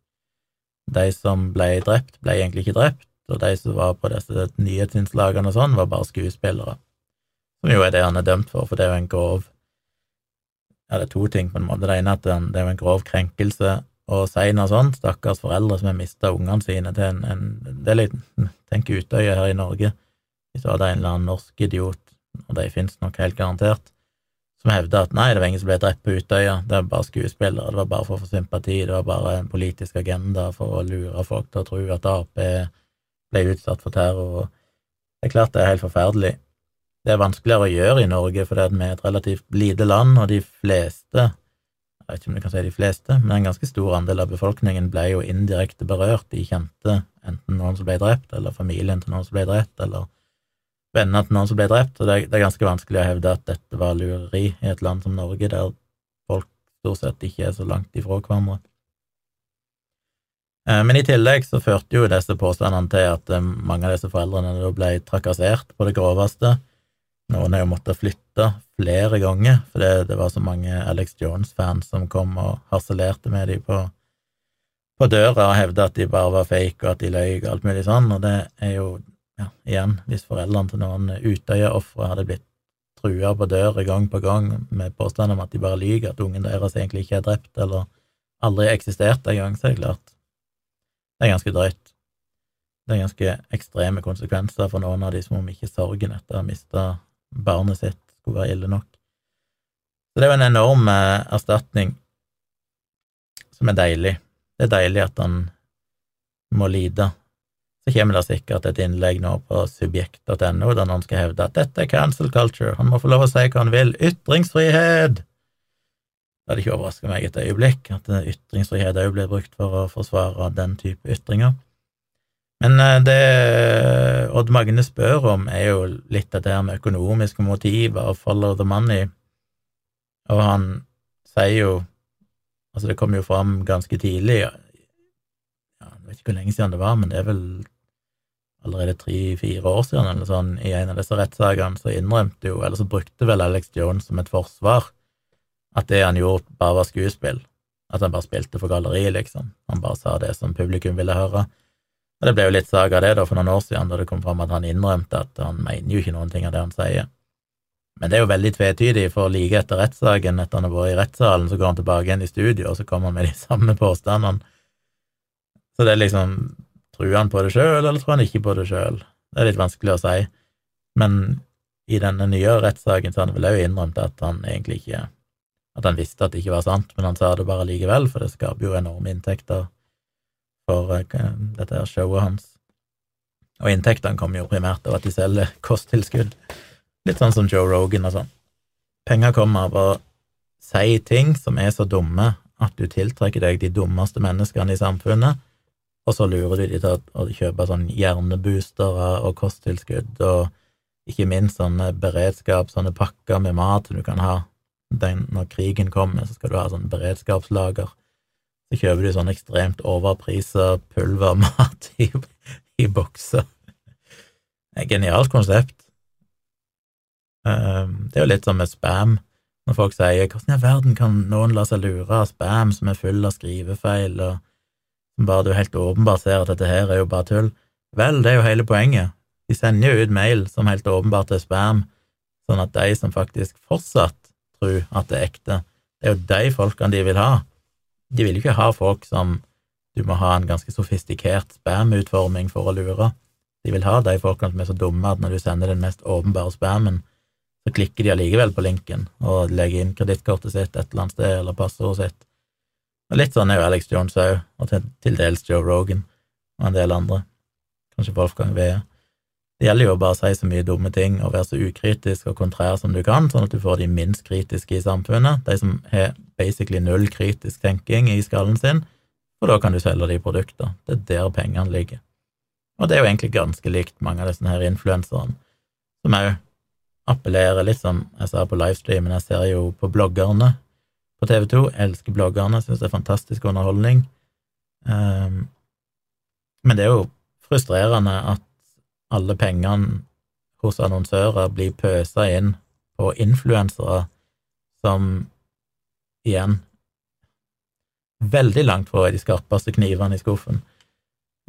De som ble drept, ble egentlig ikke drept, og de som var på disse nyhetsinnslagene og sånn, var bare skuespillere. Som jo er det han er dømt for, for det er jo en grov Ja, det er to ting, på en måte. Det ene er at det er jo en grov krenkelse og si noe sånt. Stakkars foreldre som har mista ungene sine til en, en Det er litt Tenk Utøya her i Norge. Hvis det hadde en eller annen norsk idiot, og de finnes nok helt garantert, som hevda at nei, det var ingen som ble drept på Utøya, det var bare skuespillere, det var bare for å få sympati, det var bare en politisk agenda for å lure folk til å tro at Ap ble utsatt for terror. Det er klart det er helt forferdelig. Det er vanskeligere å gjøre i Norge fordi vi er et relativt lite land, og de fleste jeg vet ikke om du kan si de fleste, men en ganske stor andel av befolkningen ble jo indirekte berørt. De kjente enten noen som ble drept, eller familien til noen som ble drept, eller venner til noen som ble drept, og det er, det er ganske vanskelig å hevde at dette var lureri i et land som Norge, der folk stort sett ikke er så langt ifra hverandre. Eh, men i tillegg så førte jo disse påstandene til at eh, mange av disse foreldrene ble trakassert på det groveste. Noen har jo måttet flytte flere ganger, for det, det var så mange Alex Jones-fans som kom og harselerte med dem på, på døra og hevda at de bare var fake, og at de løy og alt mulig sånn, og det er jo, ja, igjen, hvis foreldrene til noen Utøya-ofre hadde blitt trua på døra gang på gang med påstand om at de bare lyver, at ungen deres egentlig ikke er drept, eller aldri eksistert engang, så er det klart det er ganske drøyt. Det er ganske ekstreme konsekvenser for noen av de som om ikke sorgen etter å ha mista barnet sitt skulle være ille nok. Så det er jo en enorm eh, erstatning som er deilig. Det er deilig at han må lide. Så kommer det sikkert et innlegg nå på subjekt.no der noen skal hevde at dette er cancel culture, han må få lov å si hva han vil. Ytringsfrihet! Det hadde ikke overraska meg et øyeblikk at ytringsfrihet òg blir brukt for å forsvare den type ytringer. Men eh, det Odd Magne spør om, er jo litt dette her med økonomiske motiver og follow the money, og han sier jo Altså, det kom jo fram ganske tidlig, ja, jeg vet ikke hvor lenge siden det var, men det er vel allerede tre-fire år siden eller sånn, i en av disse rettssakene, så innrømte jo, eller så brukte vel Alex Jones som et forsvar at det han gjorde, bare var skuespill. At han bare spilte for galleriet, liksom. Han bare sa det som publikum ville høre. Og Det ble jo litt sak av det da for noen år siden, da det kom fram at han innrømte at han mener jo ikke noen ting av det han sier. Men det er jo veldig tvetydig, for like etter rettssaken, etter han har vært i rettssalen, så går han tilbake igjen i studio, og så kommer han med de [LAUGHS] samme påstandene. Så det er liksom Tror han på det sjøl, eller tror han ikke på det sjøl? Det er litt vanskelig å si. Men i denne nye rettssaken så har han vel òg innrømt at han egentlig ikke At han visste at det ikke var sant, men han sa det bare likevel, for det skaper jo enorme inntekter for uh, dette her showet hans. Og inntektene kommer jo primært av at de selger kosttilskudd, litt sånn som Joe Rogan og sånn. Penger kommer av å si ting som er så dumme at du tiltrekker deg de dummeste menneskene i samfunnet, og så lurer du de til å kjøpe sånn hjerneboostere og kosttilskudd, og ikke minst sånne beredskap, sånne pakker med mat du kan ha den, når krigen kommer, så skal du ha sånn beredskapslager. Så kjøper du sånn ekstremt overprisa pulvermat i, i bokser. Er et genialt konsept. Um, det er jo litt som med spam, når folk sier 'hvordan i all verden kan noen la seg lure av spam som er full av skrivefeil', og som bare du helt åpenbart ser at dette her er jo bare tull? Vel, det er jo hele poenget. De sender jo ut mail som helt åpenbart er spam, sånn at de som faktisk fortsatt tror at det er ekte, det er jo de folkene de vil ha. De vil jo ikke ha folk som du må ha en ganske sofistikert spam-utforming for å lure. De vil ha de folkene som er så dumme at når du sender den mest åpenbare spammen, så klikker de allikevel på linken og legger inn kredittkortet sitt et eller annet sted, eller passordet sitt. Og litt sånn er jo Alex Jones òg, og til, dels Joe Rogan og en del andre. Kanskje Wolfgang Wee. Det gjelder jo å bare si så mye dumme ting og være så ukritisk og kontrær som du kan, sånn at du får de minst kritiske i samfunnet, de som har basically null kritisk tenking i skallen sin, og da kan du selge de produkter. Det er der pengene ligger. Og det er jo egentlig ganske likt mange av disse her influenserne, som òg appellerer litt som jeg sa på livestreamen, jeg ser jo på bloggerne på TV 2, jeg elsker bloggerne, syns det er fantastisk underholdning. Um, men det er jo frustrerende at alle pengene hos annonsører blir pøsa inn på influensere som igjen veldig langt fra de skarpeste knivene i skuffen.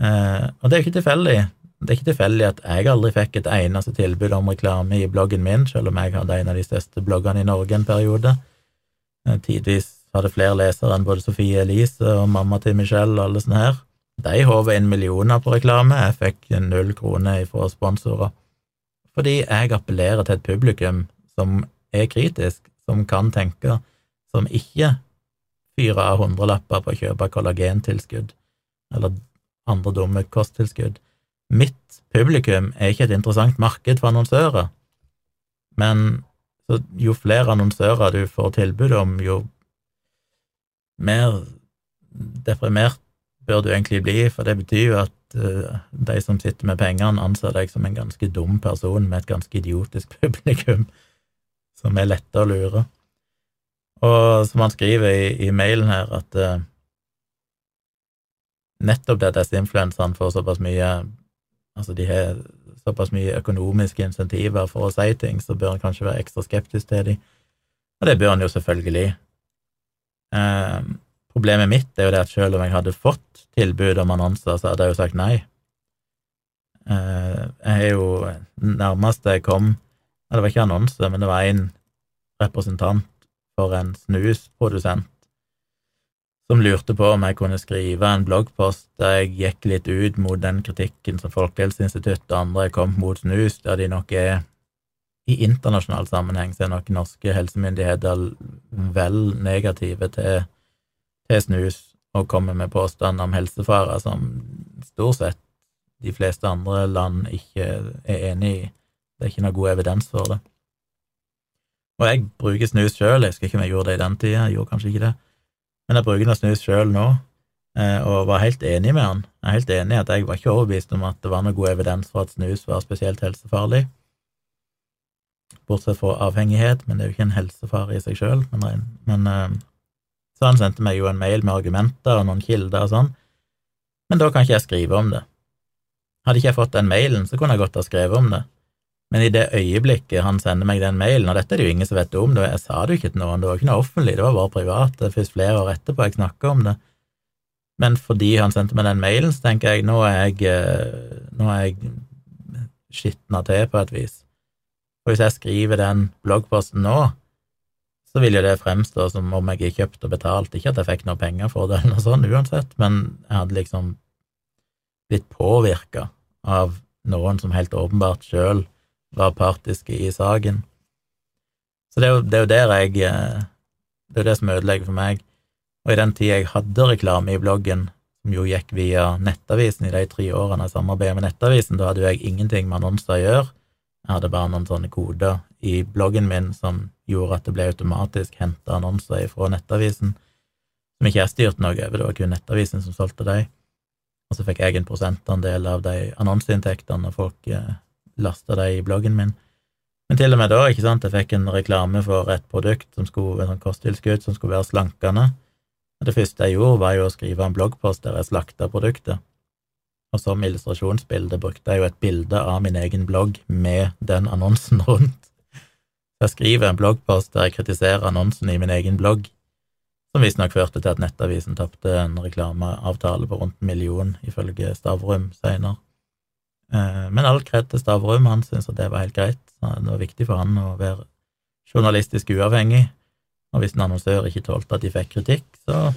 Eh, og det er jo ikke tilfeldig. Det er ikke tilfeldig at jeg aldri fikk et eneste tilbud om reklame i bloggen min, selv om jeg hadde en av de største bloggene i Norge en periode. Eh, tidvis hadde flere lesere enn både Sofie Elise og mamma til Michelle og alle sånne her. De håva inn millioner på reklame, jeg fikk null kroner fra sponsorer. Fordi jeg appellerer til et publikum som er kritisk, som kan tenke, som ikke fyrer av hundrelapper på å kjøpe kollagentilskudd eller andre dumme kosttilskudd. Mitt publikum er ikke et interessant marked for annonsører, men jo flere annonsører du får tilbud om, jo mer deprimert bør du egentlig bli, for det betyr jo at uh, de som sitter med pengene, anser deg som en ganske dum person med et ganske idiotisk [LAUGHS] publikum, som er lette å lure. Og som han skriver i, i mailen her, at uh, nettopp det at disse influenserne får såpass mye Altså, de har såpass mye økonomiske insentiver for å si ting, så bør en kanskje være ekstra skeptisk til dem. Og det bør en jo selvfølgelig. Eh, problemet mitt er jo det at selv om jeg hadde fått tilbud om annonser, så hadde jeg jo sagt nei. Eh, jeg er jo nærmest jeg kom Det var ikke annonse, men det var en representant for en snusprodusent som lurte på om jeg kunne skrive en bloggpost der jeg gikk litt ut mot den kritikken som Folkehelseinstituttet og andre kom mot snus, der de nok er i internasjonal sammenheng så er nok norske helsemyndigheter vel negative til, til snus og kommer med påstander om helsefarer som stort sett de fleste andre land ikke er enig i. Det er ikke noe god evidens for det. Og jeg bruker snus sjøl, jeg husker ikke om jeg gjorde det i den tida, jeg gjorde kanskje ikke det. Men jeg bruker noe snus sjøl nå, eh, og var helt enig med han. Jeg er helt enig i at jeg var ikke overbevist om at det var noe god evidens for at snus var spesielt helsefarlig. Bortsett fra avhengighet, men det er jo ikke en helsefare i seg sjøl. Men, men, eh, så han sendte meg jo en mail med argumenter og noen kilder og sånn, men da kan ikke jeg skrive om det. Hadde ikke jeg fått den mailen, så kunne jeg godt ha skrevet om det. Men i det øyeblikket han sender meg den mailen, og dette er det jo ingen som vet om, det, jeg sa det jo ikke til noen, det var ikke noe offentlig, det var bare privat, det er først flere år etterpå jeg snakker om det. Men fordi han sendte meg den mailen, så tenker jeg nå er jeg, eh, nå jeg skitna til på et vis. Og hvis jeg skriver den bloggposten nå, så vil jo det fremstå som om jeg er kjøpt og betalt, ikke at jeg fikk noe penger for det eller noe sånt uansett, men jeg hadde liksom blitt påvirka av noen som helt åpenbart sjøl var partiske i saken. Så det er, jo, det er jo der jeg eh, Det er jo det som ødelegger for meg. Og i den tida jeg hadde reklame i bloggen, som jo gikk via Nettavisen i de tre årene jeg samarbeida med Nettavisen, da hadde jo jeg ingenting med annonser å gjøre. Jeg hadde bare noen sånne koder i bloggen min som gjorde at det ble automatisk henta annonser fra Nettavisen, som ikke jeg styrte noe over, det var kun Nettavisen som solgte dem. Og så fikk jeg en prosentandel av de annonseinntektene når folk eh, lasta det i bloggen min. Men til og med da, ikke sant, jeg fikk en reklame for et produkt som skulle, en sånn kosttilskudd som skulle være slankende. Det første jeg gjorde, var jo å skrive en bloggpost der jeg slakta produktet. Og som illustrasjonsbilde brukte jeg jo et bilde av min egen blogg med den annonsen rundt. Jeg skriver en bloggpost der jeg kritiserer annonsen i min egen blogg, som visstnok førte til at Nettavisen tapte en reklameavtale på rundt en million, ifølge Stavrum senere. Eh, men all kred til Stavrum, han syntes at det var helt greit. Det var viktig for han å være journalistisk uavhengig, og hvis en annonsør ikke tålte at de fikk kritikk, så,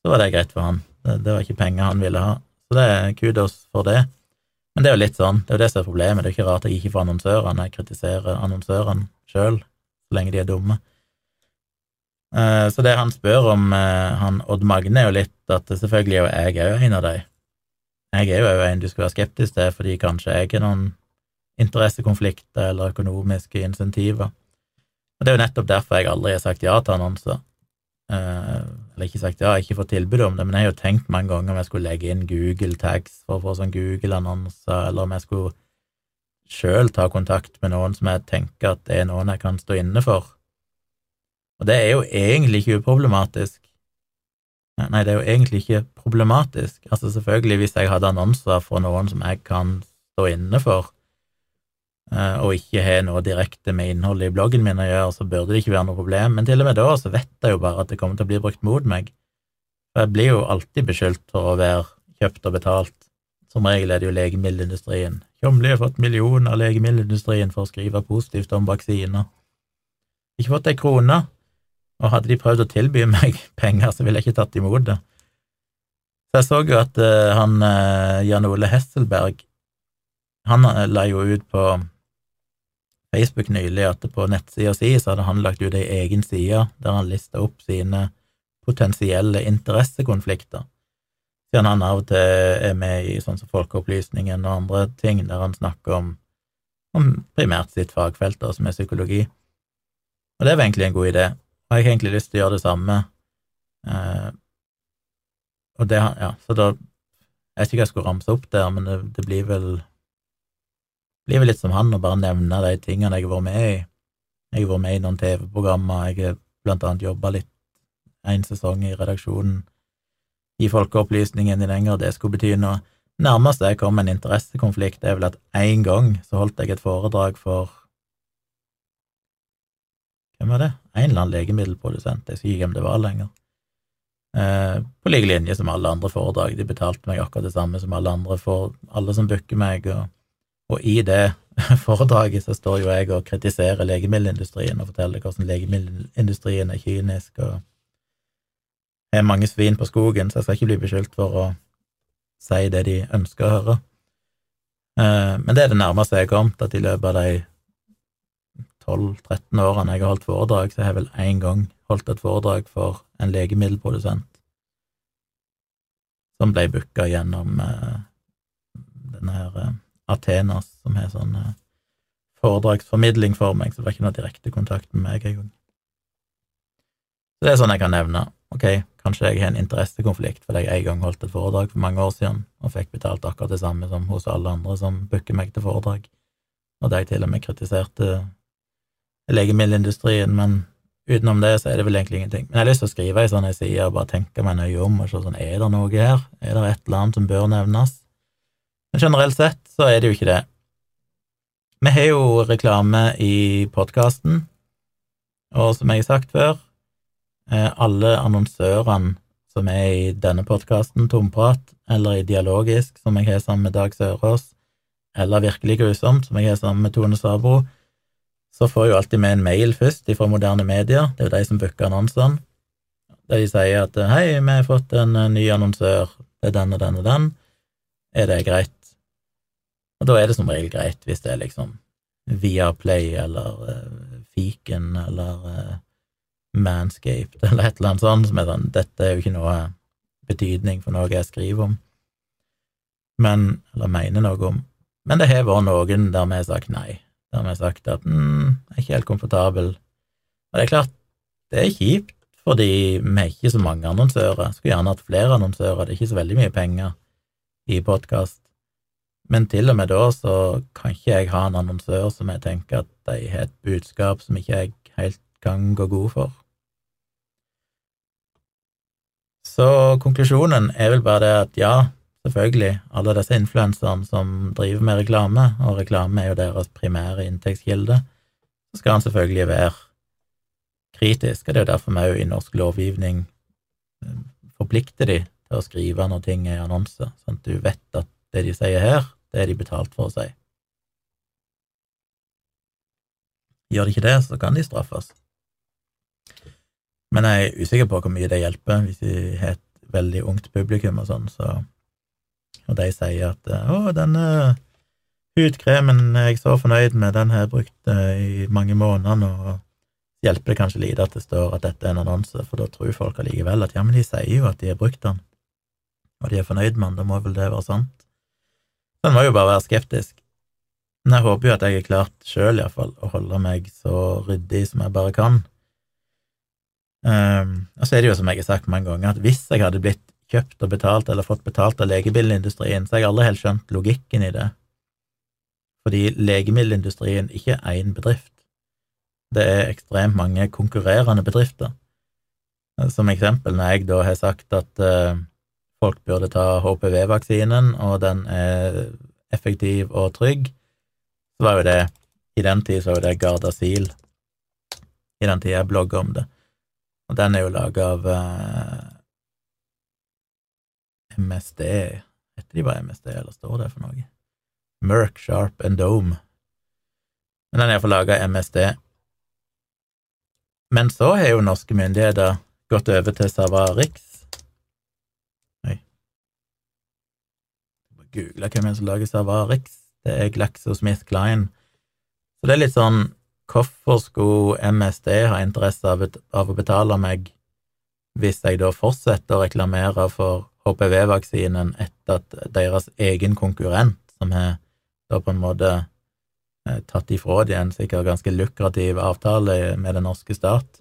så var det greit for han. Det, det var ikke penger han ville ha. Så det er kudos for det. Men det er jo litt sånn, det er jo det som er problemet. Det er ikke rart jeg ikke får annonsørene. Jeg kritiserer annonsørene sjøl, så lenge de er dumme. Eh, så det han spør om, eh, han Odd Magne, er jo litt at selvfølgelig er jo jeg òg en av de. Jeg er jo òg en du skal være skeptisk til, fordi kanskje jeg har noen interessekonflikter eller økonomiske insentiver. Og det er jo nettopp derfor jeg aldri har sagt ja til annonser. Eller ikke sagt jeg har ikke fått tilbud om det, men jeg har jo tenkt mange ganger om jeg skulle legge inn Google tags for å få sånn Google-annonser, eller om jeg skulle sjøl ta kontakt med noen som jeg tenker at det er noen jeg kan stå inne for. Og det er jo egentlig ikke uproblematisk. Nei, det er jo egentlig ikke problematisk. Altså, selvfølgelig, hvis jeg hadde annonser for noen som jeg kan stå inne for, og ikke har noe direkte med innholdet i bloggen min å gjøre, så burde det ikke være noe problem. Men til og med da så vet jeg jo bare at det kommer til å bli brukt mot meg. For jeg blir jo alltid beskyldt for å være kjøpt og betalt. Som regel er det jo legemiddelindustrien. Tjomli har fått millioner av legemiddelindustrien for å skrive positivt om vaksiner. Ikke fått ei krone, og hadde de prøvd å tilby meg [LAUGHS] penger, så ville jeg ikke tatt imot det. Så jeg så jo at uh, han uh, Jan Ole Hesselberg, han uh, la jo ut på Facebook nylig at på nettsida si så hadde han lagt ut ei egen side der han lista opp sine potensielle interessekonflikter, siden han av og til er med i sånn som Folkeopplysningen og andre ting, der han snakker om, om primært sitt fagfelt, da, som er psykologi. Og det var egentlig en god idé, og jeg har egentlig lyst til å gjøre det samme. Eh, og det, ja, så da Jeg vet ikke hva jeg skulle ramse opp der, men det, det blir vel blir vel litt som han å bare nevne de tingene jeg har vært med i. Jeg har vært med i noen TV-programmer, jeg har blant annet jobba litt en sesong i redaksjonen i Folkeopplysningen i lenger, det skulle bety noe. Nærmest jeg kom en interessekonflikt, er vel at én gang så holdt jeg et foredrag for Hvem var det? En eller annen legemiddelprodusent, jeg husker ikke hvem det var lenger. Eh, på like linje som alle andre foredrag, de betalte meg akkurat det samme som alle andre for alle som booker meg, og og i det [LAUGHS] foredraget så står jo jeg og kritiserer legemiddelindustrien og forteller hvordan legemiddelindustrien er kynisk og har mange svin på skogen, så jeg skal ikke bli beskyldt for å si det de ønsker å høre. Eh, men det er det nærmeste jeg har kommet, at i løpet av de 12-13 årene jeg har holdt foredrag, så har jeg vel én gang holdt et foredrag for en legemiddelprodusent som ble booka gjennom eh, denne her eh, Athenas, som har sånn eh, foredragsformidling for meg, så det var ikke noe direkte kontakt med meg engang. Så det er sånn jeg kan nevne. Ok, kanskje jeg har en interessekonflikt fordi jeg en gang holdt et foredrag for mange år siden og fikk betalt akkurat det samme som hos alle andre som booker meg til foredrag, og der jeg til og med kritiserte legemiddelindustrien, men utenom det så er det vel egentlig ingenting. Men jeg har lyst til å skrive ei sånn side og bare tenke meg nøye om og se sånn, er det noe her, er det et eller annet som bør nevnes? Men generelt sett så er det jo ikke det. Vi har jo reklame i podkasten, og som jeg har sagt før, eh, alle annonsørene som er i denne podkasten, Tomprat, eller i Dialogisk, som jeg har sammen med Dag Sørås, eller Virkelig grusomt, som jeg har sammen med Tone Sabro, så får jeg jo alltid med en mail først fra moderne medier, det er jo de som booker annonsene, der de sier at hei, vi har fått en ny annonsør, det er den og den og den, er det greit? Og da er det som regel greit hvis det er liksom Viaplay eller uh, Fiken eller uh, Manscaped [LAUGHS] eller et eller annet sånt som er sånn Dette er jo ikke noe betydning for noe jeg skriver om, men Eller mener noe om. Men det har vært noen der vi har sagt nei, der vi har sagt at mm, jeg er ikke helt komfortabel. Og det er klart, det er kjipt, fordi vi har ikke så mange annonsører. Skulle gjerne hatt flere annonsører, det er ikke så veldig mye penger i podkast. Men til og med da så kan ikke jeg ha en annonsør som jeg tenker at de har et budskap som ikke jeg helt kan gå god for. Så konklusjonen er vel bare det at ja, selvfølgelig, alle disse influenserne som driver med reklame, og reklame er jo deres primære inntektskilde, så skal han selvfølgelig være kritisk, og det er jo derfor vi òg i norsk lovgivning eh, forplikter de til å skrive når ting er i annonse, sånn at du vet at det de sier her, det er de betalt for å si. Gjør de ikke det, så kan de straffes. Men jeg er usikker på hvor mye det hjelper hvis de har et veldig ungt publikum og sånn, så Og de sier at 'Å, denne hudkremen er jeg så fornøyd med, den har jeg brukt eh, i mange måneder nå', hjelper det kanskje lite at det står at dette er en annonse, for da tror folk allikevel at ja, men de sier jo at de har brukt den, og de er fornøyd med den, da må vel det være sant? Så en må jo bare være skeptisk. Men jeg håper jo at jeg har klart sjøl, iallfall, å holde meg så ryddig som jeg bare kan. Um, og så er det jo som jeg har sagt mange ganger, at hvis jeg hadde blitt kjøpt og betalt eller fått betalt av legemiddelindustrien, så har jeg aldri helt skjønt logikken i det. Fordi legemiddelindustrien ikke er én bedrift. Det er ekstremt mange konkurrerende bedrifter. Som eksempel, når jeg da har sagt at uh, folk burde ta HPV-vaksinen, og den er effektiv og trygg, så var jo det I den tid så var det Gardasil. I den tid jeg blogger om det. Og den er jo laga av uh, MSD Heter de bare MSD, eller står det for noe? Merck, Sharp and Dome. Men den er iallfall laga av MSD. Men så har jo norske myndigheter gått over til Savarix. Oi. Google hvem som lager Savarix. Det er GlaxoSmithKline. Så det er litt sånn Hvorfor skulle MSD ha interesse av, å betale meg hvis jeg da fortsetter å reklamere for HPV-vaksinen etter at deres egen konkurrent, som har da på en måte eh, tatt ifra de en sikkert ganske lukrativ avtale med den norske stat,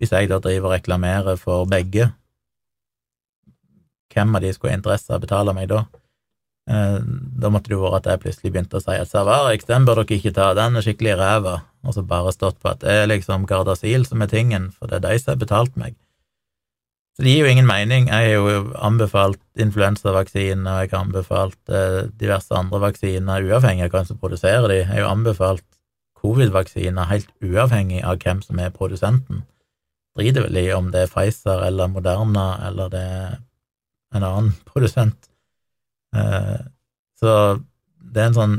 hvis jeg da driver og reklamerer for begge, hvem av de skulle ha interesse av å betale meg da? Eh, da måtte det jo vært at jeg plutselig begynte å si at Savarix, den bør dere ikke ta, den er skikkelig ræva, og så bare stått på at det er liksom Gardasil som er tingen, for det er de som har betalt meg. Så det gir jo ingen mening. Jeg har jo anbefalt influensavaksine, og jeg har anbefalt eh, diverse andre vaksiner, uavhengig av hvem som produserer de. Jeg har jo anbefalt covid-vaksiner helt uavhengig av hvem som er produsenten. Driter vel i om det er Pfizer eller Moderna eller det er en annen produsent. Eh, så det er en sånn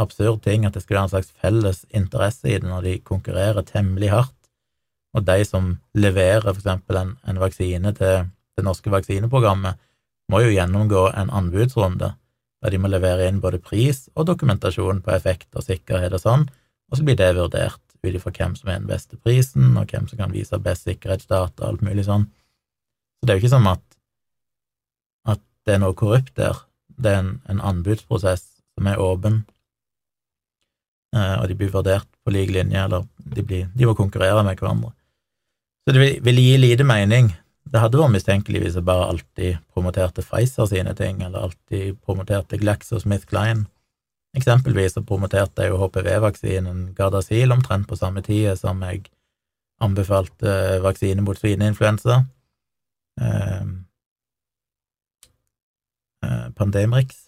absurd ting at det skulle være en slags felles interesse i det når de konkurrerer temmelig hardt, og de som leverer eksempel en, en vaksine til det norske vaksineprogrammet, må jo gjennomgå en anbudsrunde der de må levere inn både pris og dokumentasjon på effekt og sikkerhet og sånn, og så blir det vurdert ut ifra hvem som er den beste prisen, og hvem som kan vise best sikkerhetsdata og alt mulig sånn. Så det er jo ikke som at, at det er noe korrupt der, det er en, en anbudsprosess som er åpen, eh, og de blir vurdert på lik linje, eller de, blir, de må konkurrere med hverandre. Så det vil, vil gi lite mening. Det hadde vært mistenkelig hvis jeg bare alltid promoterte Pfizer sine ting, eller alltid promoterte GlaxoSmithKline. Eksempelvis så promoterte jeg jo HPV-vaksinen Gardasil omtrent på samme tid som jeg anbefalte eh, vaksine mot svineinfluensa. Eh, Pandemrix,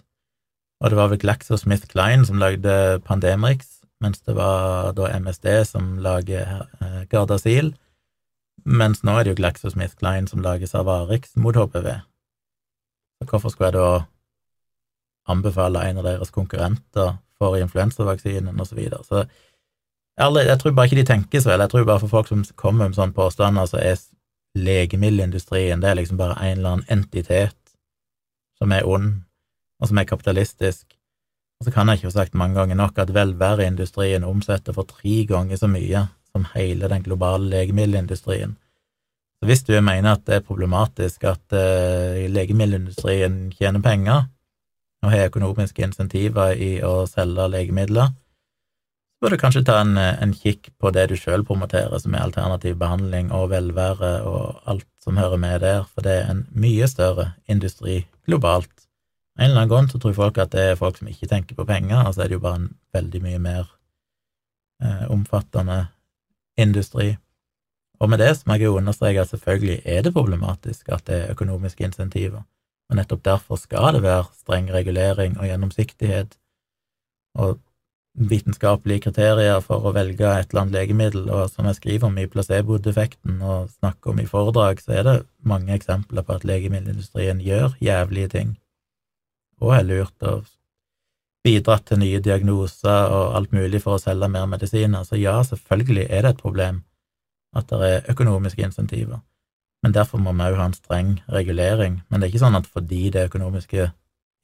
og det var vel GlaxoSmithKline som lagde Pandemrix, mens det var da MSD som lager eh, Gardasil, mens nå er det jo GlaxoSmithKline som lager Savarix mot HPV. Så hvorfor skulle jeg da anbefale en av deres konkurrenter for influensavaksinen, og så videre. Så jeg, jeg tror bare ikke de tenker så vel, jeg tror bare for folk som kommer med sånne påstander, så er legemiddelindustrien det er liksom bare en eller annen entitet som er ond, og som er kapitalistisk. Og så kan jeg ikke få sagt mange ganger nok at velværeindustrien omsetter for tre ganger så mye som hele den globale legemiddelindustrien. Så hvis du mener at det er problematisk at uh, legemiddelindustrien tjener penger og har økonomiske insentiver i å selge legemidler, bør du kanskje ta en, en kikk på det du sjøl promoterer, som er alternativ behandling og velvære og alt som hører med der, for det er en mye større industri globalt en eller annen grunn så tror folk at det er folk som ikke tenker på penger, og så er det jo bare en veldig mye mer eh, omfattende industri. Og med det så må jeg jo understreke at selvfølgelig er det problematisk at det er økonomiske insentiver, og nettopp derfor skal det være streng regulering og gjennomsiktighet og vitenskapelige kriterier for å velge et eller annet legemiddel, og som jeg skriver om i placebo-defekten og snakker om i foredrag, så er det mange eksempler på at legemiddelindustrien gjør jævlige ting, og er lurt og bidratt til nye diagnoser og alt mulig for å selge mer medisiner. Så ja, selvfølgelig er det et problem at det er økonomiske insentiver, men derfor må vi òg ha en streng regulering. Men det er ikke sånn at fordi det er økonomiske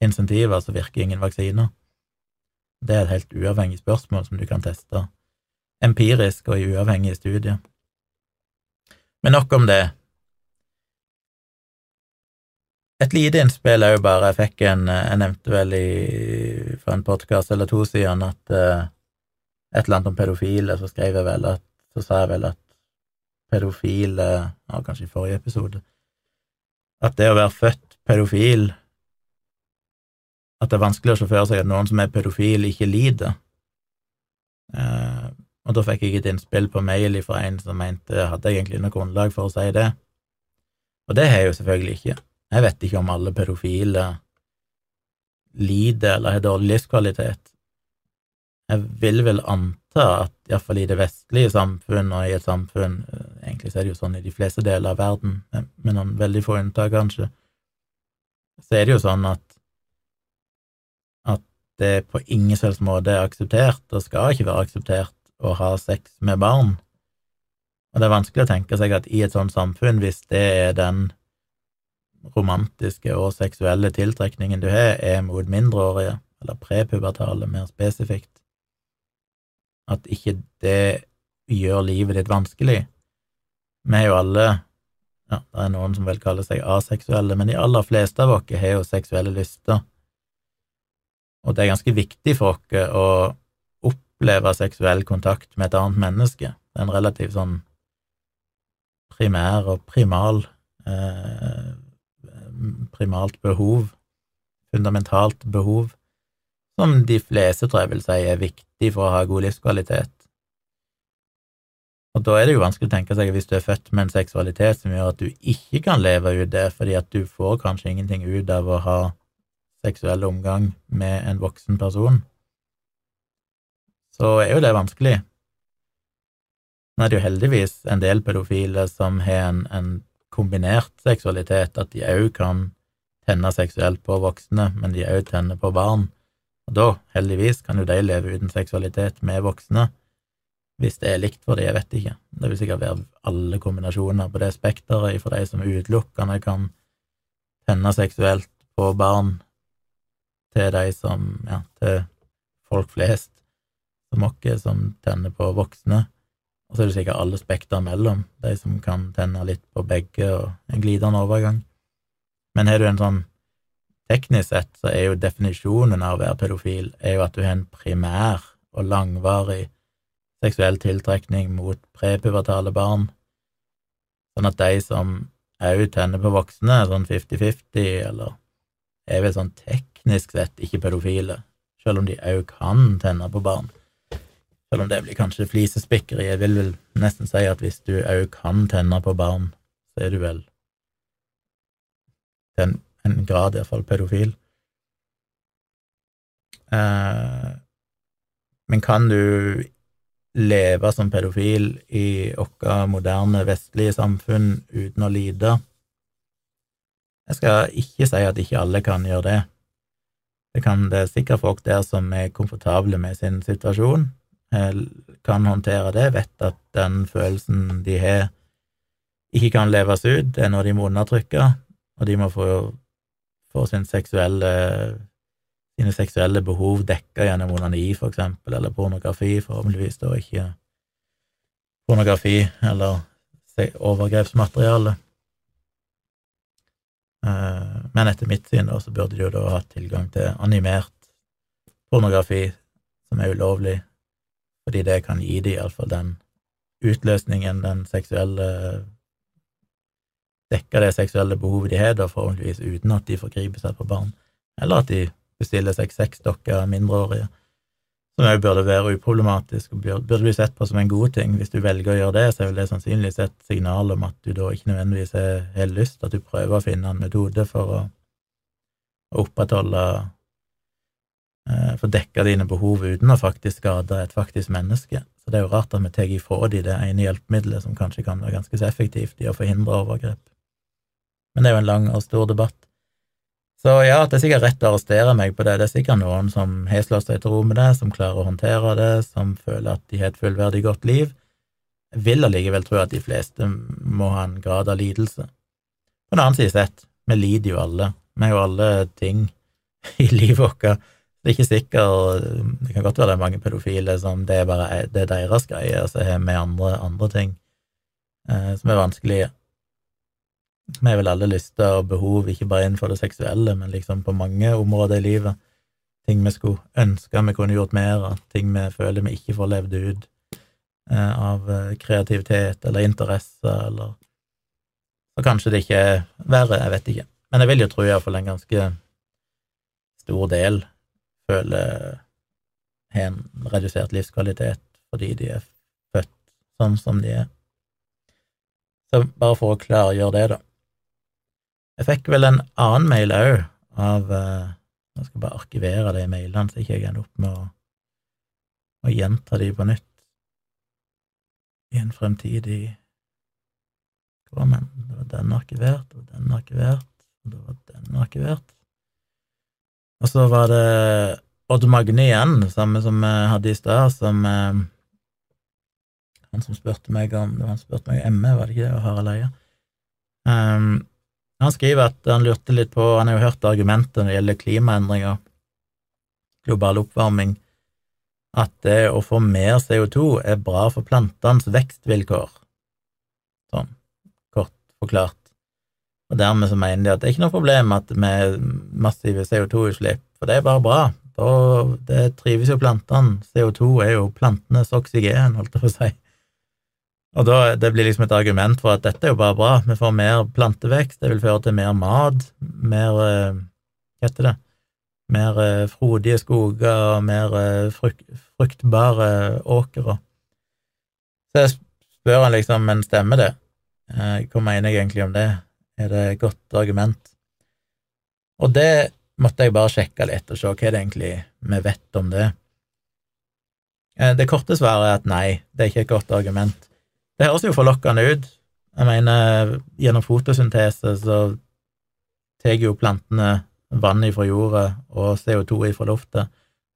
insentiver, så virker ingen vaksiner. Det er et helt uavhengig spørsmål som du kan teste empirisk og i uavhengige studier. Men nok om det. Et lite innspill jo bare Jeg fikk en Jeg nevnte vel i, for en podkast eller to siden at uh, et eller annet om pedofile, så skrev jeg vel at Så sa jeg vel at pedofile Kanskje i forrige episode At det å være født pedofil At det er vanskelig å se for seg at noen som er pedofil, ikke lider. Eh, og da fikk jeg et innspill på mail fra en som mente hadde egentlig noe grunnlag for å si det. Og det har jeg jo selvfølgelig ikke. Jeg vet ikke om alle pedofile lider eller har dårlig livskvalitet. Jeg vil vel anta at iallfall i det vestlige samfunn og i et samfunn eh, Egentlig så er det jo sånn i de fleste deler av verden, med noen veldig få unntak, kanskje, så er det jo sånn at at er på ingen selvs måte er akseptert, og skal ikke være akseptert, å ha sex med barn. Og det er vanskelig å tenke seg at i et sånt samfunn, hvis det er den romantiske og seksuelle tiltrekningen du har, er mot mindreårige, eller prepubertale mer spesifikt, at ikke det gjør livet ditt vanskelig. Vi er jo alle ja, det er noen som vel kaller seg aseksuelle, men de aller fleste av oss har jo seksuelle lyster, og det er ganske viktig for oss å oppleve seksuell kontakt med et annet menneske. Det er en relativt sånn primær og primal eh, primalt behov, fundamentalt behov, som de fleste tror jeg vil si er viktig for å ha god livskvalitet. Og da er det jo vanskelig å tenke seg at hvis du er født med en seksualitet som gjør at du ikke kan leve ut det, fordi at du får kanskje ingenting ut av å ha seksuell omgang med en voksen person, så er jo det vanskelig. Nå er det jo heldigvis en del pedofile som har en, en kombinert seksualitet, at de òg kan tenne seksuelt på voksne, men de òg tenner på barn. Og da, heldigvis, kan jo de leve uten seksualitet med voksne, hvis det er likt for de, jeg vet ikke. Det vil sikkert være alle kombinasjoner på det spekteret, for de som utelukkende kan tenne seksuelt på barn, til de som, ja, til folk flest, som oss, som tenner på voksne. Og så er det sikkert alle spekter mellom, de som kan tenne litt på begge og en glidende overgang. Men har du en sånn Teknisk sett så er jo definisjonen av å være pedofil er jo at du har en primær og langvarig seksuell tiltrekning mot prepubertale barn, sånn at de som òg tenner på voksne, sånn fifty-fifty, eller er vel sånn teknisk sett ikke pedofile, selv om de òg kan tenne på barn. Selv om det blir kanskje flisespikkeri. Jeg vil vel nesten si at hvis du òg kan tenne på barn, så er du vel til en, en grad iallfall pedofil. Eh, men kan du leve som pedofil i vårt moderne, vestlige samfunn uten å lide? Jeg skal ikke si at ikke alle kan gjøre det. Det, kan, det er sikkert folk der som er komfortable med sin situasjon, Eh, kan håndtere det, vet at den følelsen de har, ikke kan leves ut. Det er noe de må undertrykke, og de må få, få sin seksuelle, sine seksuelle behov dekka gjennom onani, for eksempel, eller pornografi, forhåpentligvis da ikke pornografi eller overgrepsmateriale. Eh, men etter mitt syn da, så burde de jo da hatt tilgang til animert pornografi, som er ulovlig fordi det kan gi dem iallfall den utløsningen, den seksuelle Dekke det seksuelle behovet de har, da forhåpentligvis uten at de forgriper seg på barn. eller at de bestiller seg sexdokker mindreårige, som òg burde være uproblematisk og burde bli sett på som en god ting. Hvis du velger å gjøre det, så er vel det sannsynligvis et signal om at du da ikke nødvendigvis har lyst, at du prøver å finne en metode for å, å opprettholde eh, Få dekka dine behov uten å faktisk skade et faktisk menneske. Så det er jo rart at vi tar ifra de det ene hjelpemiddelet som kanskje kan være ganske så effektivt i å forhindre overgrep. Men det er jo en lang og stor debatt. Så ja, det er sikkert rett å arrestere meg på det. Det er sikkert noen som har slått seg til ro med det, som klarer å håndtere det, som føler at de har et fullverdig godt liv. Jeg vil allikevel tro at de fleste må ha en grad av lidelse. På den annen side sett, vi lider jo alle. Vi har jo alle ting [LAUGHS] i livet vårt. Det er ikke sikkert Det kan godt være det er mange pedofile som det er bare det er deres greie, og så har vi andre, andre ting eh, som er vanskelige. Vi har vel alle lyster og behov, ikke bare innenfor det seksuelle, men liksom på mange områder i livet. Ting vi skulle ønske vi kunne gjort mer av, ting vi føler vi ikke får levd ut eh, av eh, kreativitet eller interesse, eller Så kanskje det ikke er verre, jeg vet ikke. Men jeg vil jo tro iallfall en ganske stor del føler har en redusert livskvalitet fordi de er født sånn som de er. Så bare for å klargjøre det, da. Jeg fikk vel en annen mail òg av skal Jeg skal bare arkivere de mailene, så ikke jeg ender opp med å, å gjenta de på nytt i en fremtidig Hva men? Det var den arkivert, og den arkivert, og det var den arkivert. Og så var det Odd Magne igjen, samme som vi hadde i stad, som eh, Han som spurte meg om Det var han som spurte meg om ME, var det ikke det, og Harald Eia? Um, han skriver at han lurte litt på Han har jo hørt argumentet når det gjelder klimaendringer, global oppvarming, at det å få mer CO2 er bra for plantenes vekstvilkår. Sånn kort forklart. Og dermed så mener de at det er ikke noe problem med massive CO2-utslipp, for det er bare bra. Da, det trives jo plantene. CO2 er jo plantenes oksygen, holdt jeg på å si. Og da, Det blir liksom et argument for at dette er jo bare bra, vi får mer plantevekst, det vil føre til mer mat, mer eh, Hva heter det? Mer eh, frodige skoger og mer eh, frukt, fruktbare åkre. Så jeg spør han liksom, men stemmer det? Hva mener jeg egentlig om det? Er det et godt argument? Og det måtte jeg bare sjekke litt og se hva det egentlig vi vet om det. Det korte svaret er at nei, det er ikke et godt argument. Det høres jo forlokkende ut. Jeg mener, gjennom fotosyntese så tar jo plantene vann ifra jorda og CO2 ifra lufta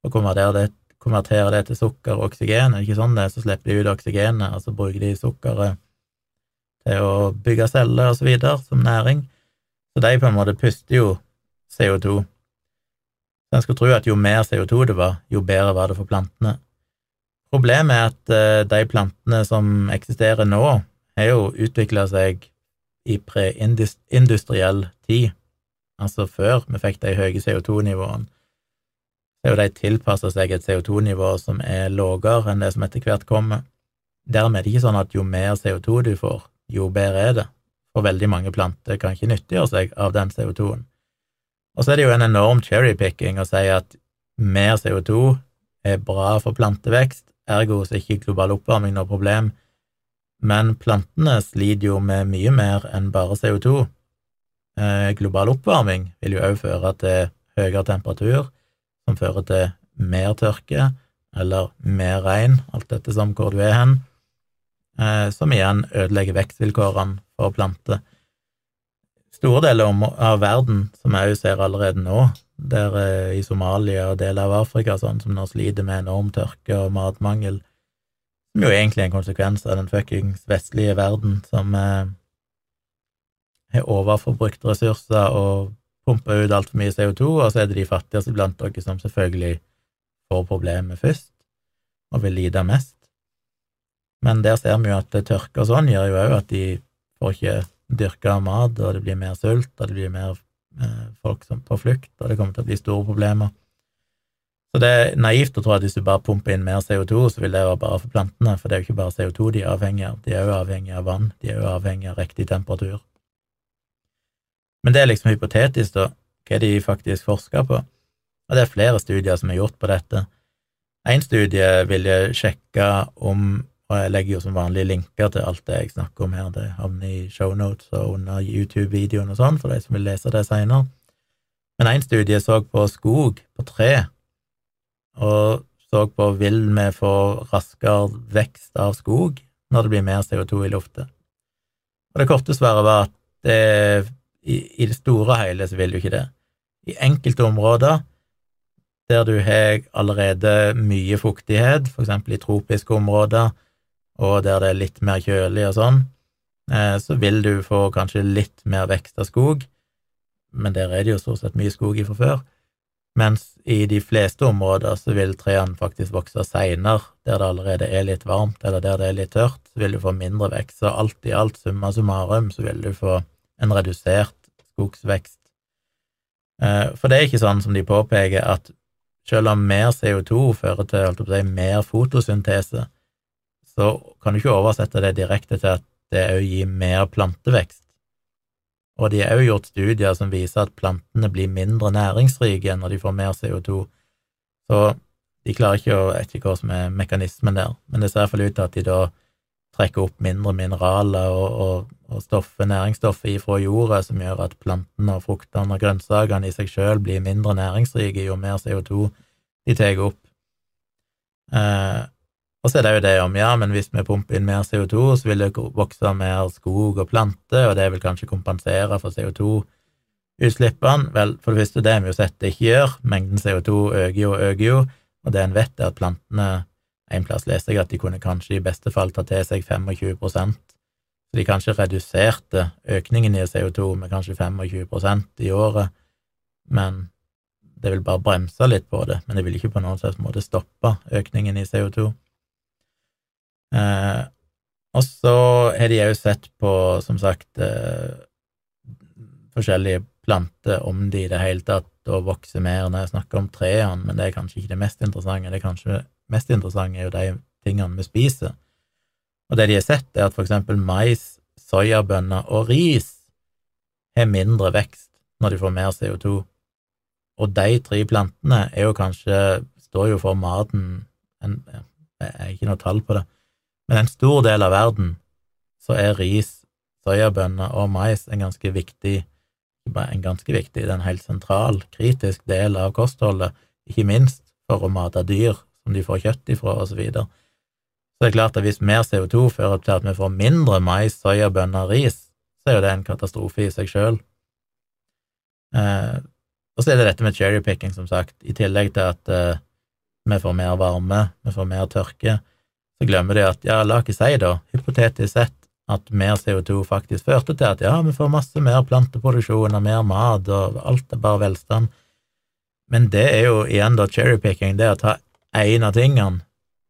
og konverterer det, konverterer det til sukker og oksygen. Ikke sånn det Så slipper de ut oksygenet, og så bruker de sukkeret til å bygge celler og så videre, som næring. Så de på en måte puster jo CO2. Så en skulle tro at jo mer CO2 det var, jo bedre var det for plantene. Problemet er at uh, de plantene som eksisterer nå, har jo utvikla seg i preindustriell tid, altså før vi fikk de høye CO2-nivåene. Så de tilpassa seg et CO2-nivå som er lavere enn det som etter hvert kommer. Dermed er det ikke sånn at jo mer CO2 du får, jo bedre er det, for veldig mange planter kan ikke nyttiggjøre seg av den CO2-en. Og så er det jo en enorm cherrypicking å si at mer CO2 er bra for plantevekst, ergo så er ikke global oppvarming noe problem, men plantene sliter jo med mye mer enn bare CO2. Eh, global oppvarming vil jo òg føre til høyere temperatur, som fører til mer tørke eller mer regn, alt dette som hvor du er hen, eh, som igjen ødelegger vekstvilkårene for planter. Store deler av verden, som jeg òg ser allerede nå, der eh, i Somalia og deler av Afrika sånn, som nå sliter med enorm tørke og matmangel, som jo egentlig er en konsekvens av den fuckings vestlige verden som eh, har overforbrukt ressurser og pumper ut altfor mye CO2, og så er det de fattigste blant dere som selvfølgelig får problemet først, og vil lide mest. Men der ser vi jo at tørke og sånn gjør jo òg at de får ikke dyrka mat, og det blir mer sult, og det blir mer folk som på flukt, og det kommer til å bli store problemer. Så det er naivt å tro at hvis du bare pumper inn mer CO2, så vil det være bare for plantene, for det er jo ikke bare CO2 de er avhengig av, de er jo avhengig av vann, de er jo avhengig av riktig temperatur. Men det er liksom hypotetisk, da. hva de faktisk forsker på. Og det er flere studier som er gjort på dette. Én studie vil sjekke om og jeg legger jo som vanlig linker til alt det jeg snakker om her, det havner i shownotes og under YouTube-videoen og sånn, for de som vil lese det seinere. Men én studie så på skog, på tre, og så på vil vi få raskere vekst av skog når det blir mer CO2 i lufta. Og det korte svaret var at det, i, i, det store og hele så vil du ikke det. I enkelte områder der du har allerede mye fuktighet, eksempel i tropiske områder, og der det er litt mer kjølig og sånn, eh, så vil du få kanskje litt mer vekst av skog, men der er det jo stort sett mye skog fra før. Mens i de fleste områder så vil trærne faktisk vokse seinere, der det allerede er litt varmt, eller der det er litt tørt, så vil du få mindre vekst. Så alt i alt, summa summarum, så vil du få en redusert skogsvekst. Eh, for det er ikke sånn som de påpeker, at selv om mer CO2 fører til holdt si, mer fotosyntese, så kan du ikke oversette det direkte til at det òg gir mer plantevekst. Og de har òg gjort studier som viser at plantene blir mindre næringsrike når de får mer CO2. Så de klarer ikke å Jeg vet hva som er mekanismen der, men det ser iallfall ut til at de da trekker opp mindre mineraler og, og, og stoffer, næringsstoffer ifra jorda, som gjør at plantene og fruktene og grønnsakene i seg sjøl blir mindre næringsrike jo mer CO2 de tar opp. Eh, og så er det jo det om, ja, men hvis vi pumper inn mer CO2, så vil det vokse mer skog og planter, og det vil kanskje kompensere for CO2-utslippene. Vel, for det første, det har vi jo sett det ikke gjør. Mengden CO2 øker jo og øker jo, og det en vet, er at plantene En plass leser jeg at de kunne kanskje i beste fall ta til seg 25% så de kanskje reduserte økningen i CO2 med kanskje 25% i året, men det vil bare bremse litt på det, men det vil ikke på noen slags måte stoppe økningen i CO2. Eh, og så har de òg sett på, som sagt, eh, forskjellige planter, om de i det hele tatt da vokser mer når jeg snakker om trærne, men det er kanskje ikke det mest interessante. Det kanskje mest interessante er jo de tingene vi spiser. Og det de har sett, er at for eksempel mais, soyabønner og ris har mindre vekst når de får mer CO2. Og de tre plantene er jo kanskje står jo for maten en, Jeg har ikke noe tall på det, men en stor del av verden så er ris, soyabønner og mais en ganske viktig en ganske viktig, det er en helt sentral, kritisk del av kostholdet, ikke minst for å mate dyr som de får kjøtt ifra, og så videre. Så det er klart at hvis mer CO2 fører til at vi får mindre mais, soyabønner og ris, så er jo det en katastrofe i seg sjøl. Eh, og så er det dette med cherrypicking, som sagt, i tillegg til at eh, vi får mer varme, vi får mer tørke, så glemmer de at ja, la oss si da, hypotetisk sett, at mer CO2 faktisk førte til at ja, vi får masse mer planteproduksjon og mer mat, og alt er bare velstand. Men det er jo igjen da cherrypicking, det å ta én av tingene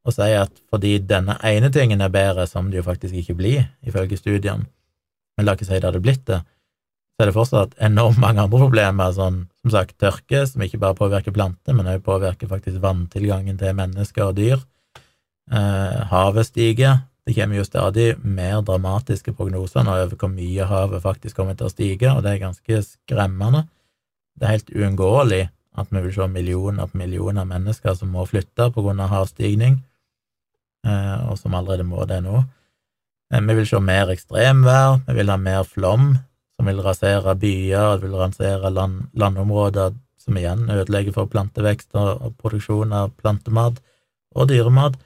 og si at fordi denne ene tingen er bedre, som det jo faktisk ikke blir, ifølge studiene, men la ikke si det hadde blitt det, så er det fortsatt enormt mange andre problemer, sånn som sagt tørke, som ikke bare påvirker planter, men også påvirker faktisk vanntilgangen til mennesker og dyr. Eh, havet stiger. Det kommer jo stadig mer dramatiske prognoser nå over hvor mye havet faktisk kommer til å stige, og det er ganske skremmende. Det er helt uunngåelig at vi vil se millioner på millioner mennesker som må flytte på grunn av havstigning, eh, og som allerede må det nå. Eh, vi vil se mer ekstremvær, vi vil ha mer flom, som vil rasere byer, vil rasere land, landområder, som igjen ødelegger for plantevekst og, og produksjon av plantemat og dyremat.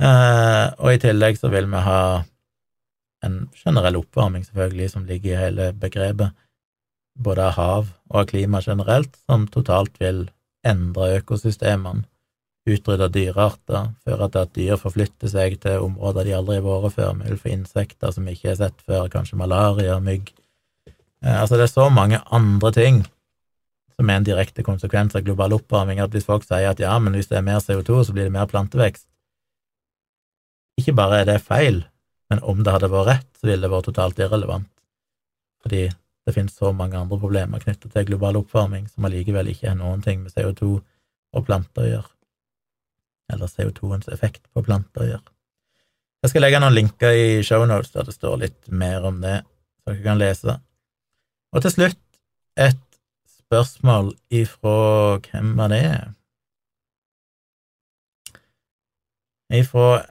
Eh, og i tillegg så vil vi ha en generell oppvarming, selvfølgelig, som ligger i hele begrepet, både av hav og av klima generelt, som totalt vil endre økosystemene, utrydde dyrearter, føre til at dyr forflytter seg til områder de aldri har vært før, vi vil få insekter som vi ikke har sett før, kanskje malaria, mygg. Eh, Altså, det er så mange andre ting som er en direkte konsekvens av global oppvarming, at hvis folk sier at ja, men hvis det er mer CO2, så blir det mer plantevekst, ikke bare er det feil, men om det hadde vært rett, så ville det vært totalt irrelevant, fordi det finnes så mange andre problemer knyttet til global oppvarming som allikevel ikke har noen ting med CO2 og planter å gjøre, eller CO2-ens effekt på planter å gjøre. Jeg skal legge noen linker i shownotes der det står litt mer om det, så dere kan lese. Og til slutt et spørsmål ifra Hvem var det? Ifra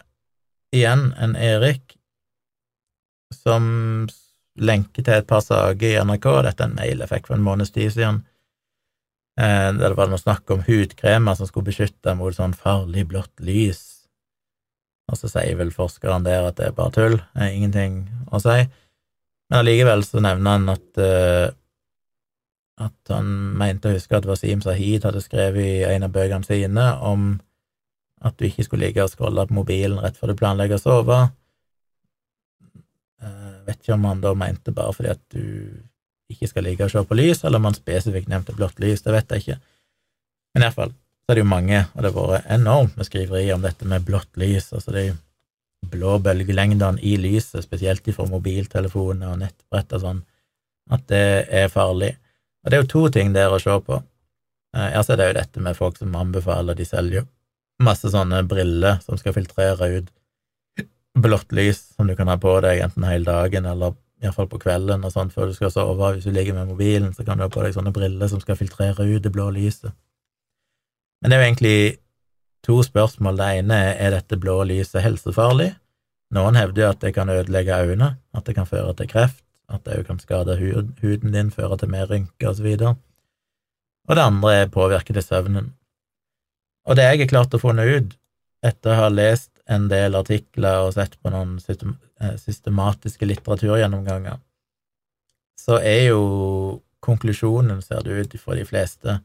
igjen en Erik som lenker til et par saker i NRK. Dette er en mail jeg fikk for en måneds tid siden. Eh, det var noe snakk om hudkremer som skulle beskytte mot sånn farlig blått lys. Og så sier vel forskeren der at det er bare tull, det er ingenting å si. Men allikevel så nevner han at uh, at han mente å huske at Wasim Sahid hadde skrevet i en av bøkene sine om at du ikke skulle ligge og scrolle på mobilen rett før du planlegger å sove. Uh, vet ikke om han da mente bare fordi at du ikke skal ligge og se på lys, eller om han spesifikt nevnte blått lys, det vet jeg ikke. Men iallfall så er det jo mange, og det har vært enormt med skriveri om dette med blått lys, altså de blå bølgelengdene i lyset, spesielt fra mobiltelefoner og nettbrett og sånn, at det er farlig. Og det er jo to ting der å se på. Jeg ser er det jo dette med folk som anbefaler, de selger jo masse sånne briller som skal filtrere ut blått lys som du kan ha på deg enten hele dagen eller iallfall på kvelden og sånn før du skal sove. Hvis du ligger med mobilen, så kan du ha på deg sånne briller som skal filtrere ut det blå lyset. Men det er jo egentlig to spørsmål. Det ene er er dette blå lyset helsefarlig. Noen hevder jo at det kan ødelegge øynene, at det kan føre til kreft, at det òg kan skade huden din, føre til mer rynker osv. Og, og det andre er påvirke til søvnen. Og det jeg har klart å finne ut etter å ha lest en del artikler og sett på noen eh, systematiske litteraturgjennomganger, så er jo konklusjonen, ser det ut for de fleste,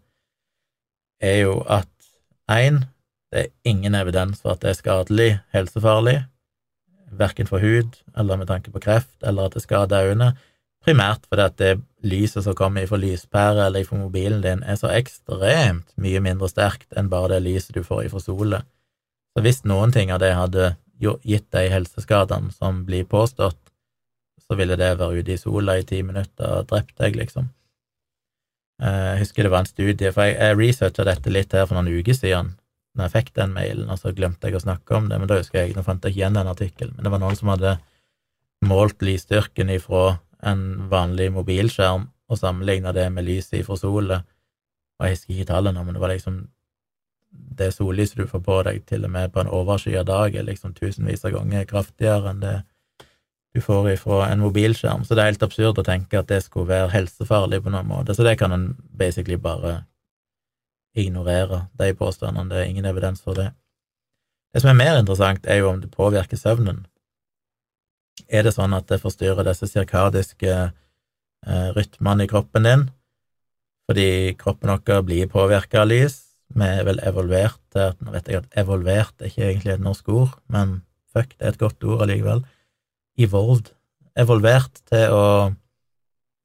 er jo at én, det er ingen evidens for at det er skadelig, helsefarlig, verken for hud eller med tanke på kreft, eller at det skader øynene, primært fordi at det lyset som kommer fra lyspæra eller fra mobilen din, er så ekstremt mye mindre sterkt enn bare det lyset du får fra sola. Så hvis noen ting av det hadde gitt deg helseskadene som blir påstått, så ville det være ute i sola i ti minutter og drept deg, liksom. Eh, jeg husker det var en studie, for jeg, jeg researcha dette litt her for noen uker siden, når jeg fikk den mailen, og så glemte jeg å snakke om det, men da husker jeg, nå fant jeg ikke igjen den artikkelen, men det var noen som hadde målt lysstyrken ifra en vanlig mobilskjerm og sammenligna det med lyset ifra sola, og jeg husker ikke tallene, men det var liksom det sollyset du får på deg, til og med på en overskyet dag, er liksom tusenvis av ganger kraftigere enn det du får ifra en mobilskjerm, så det er helt absurd å tenke at det skulle være helsefarlig på noen måte, så det kan en basically bare ignorere, de påstandene, det er ingen evidens for det. Det som er mer interessant, er jo om det påvirker søvnen. Er det sånn at det forstyrrer disse sirkadiske eh, rytmene i kroppen din, fordi kroppen vår blir påvirka av lys? Vi er vel evolvert til at Nå vet jeg at evolvert er ikke egentlig et norsk ord, men fuck, det er et godt ord allikevel evolved, evolvert til å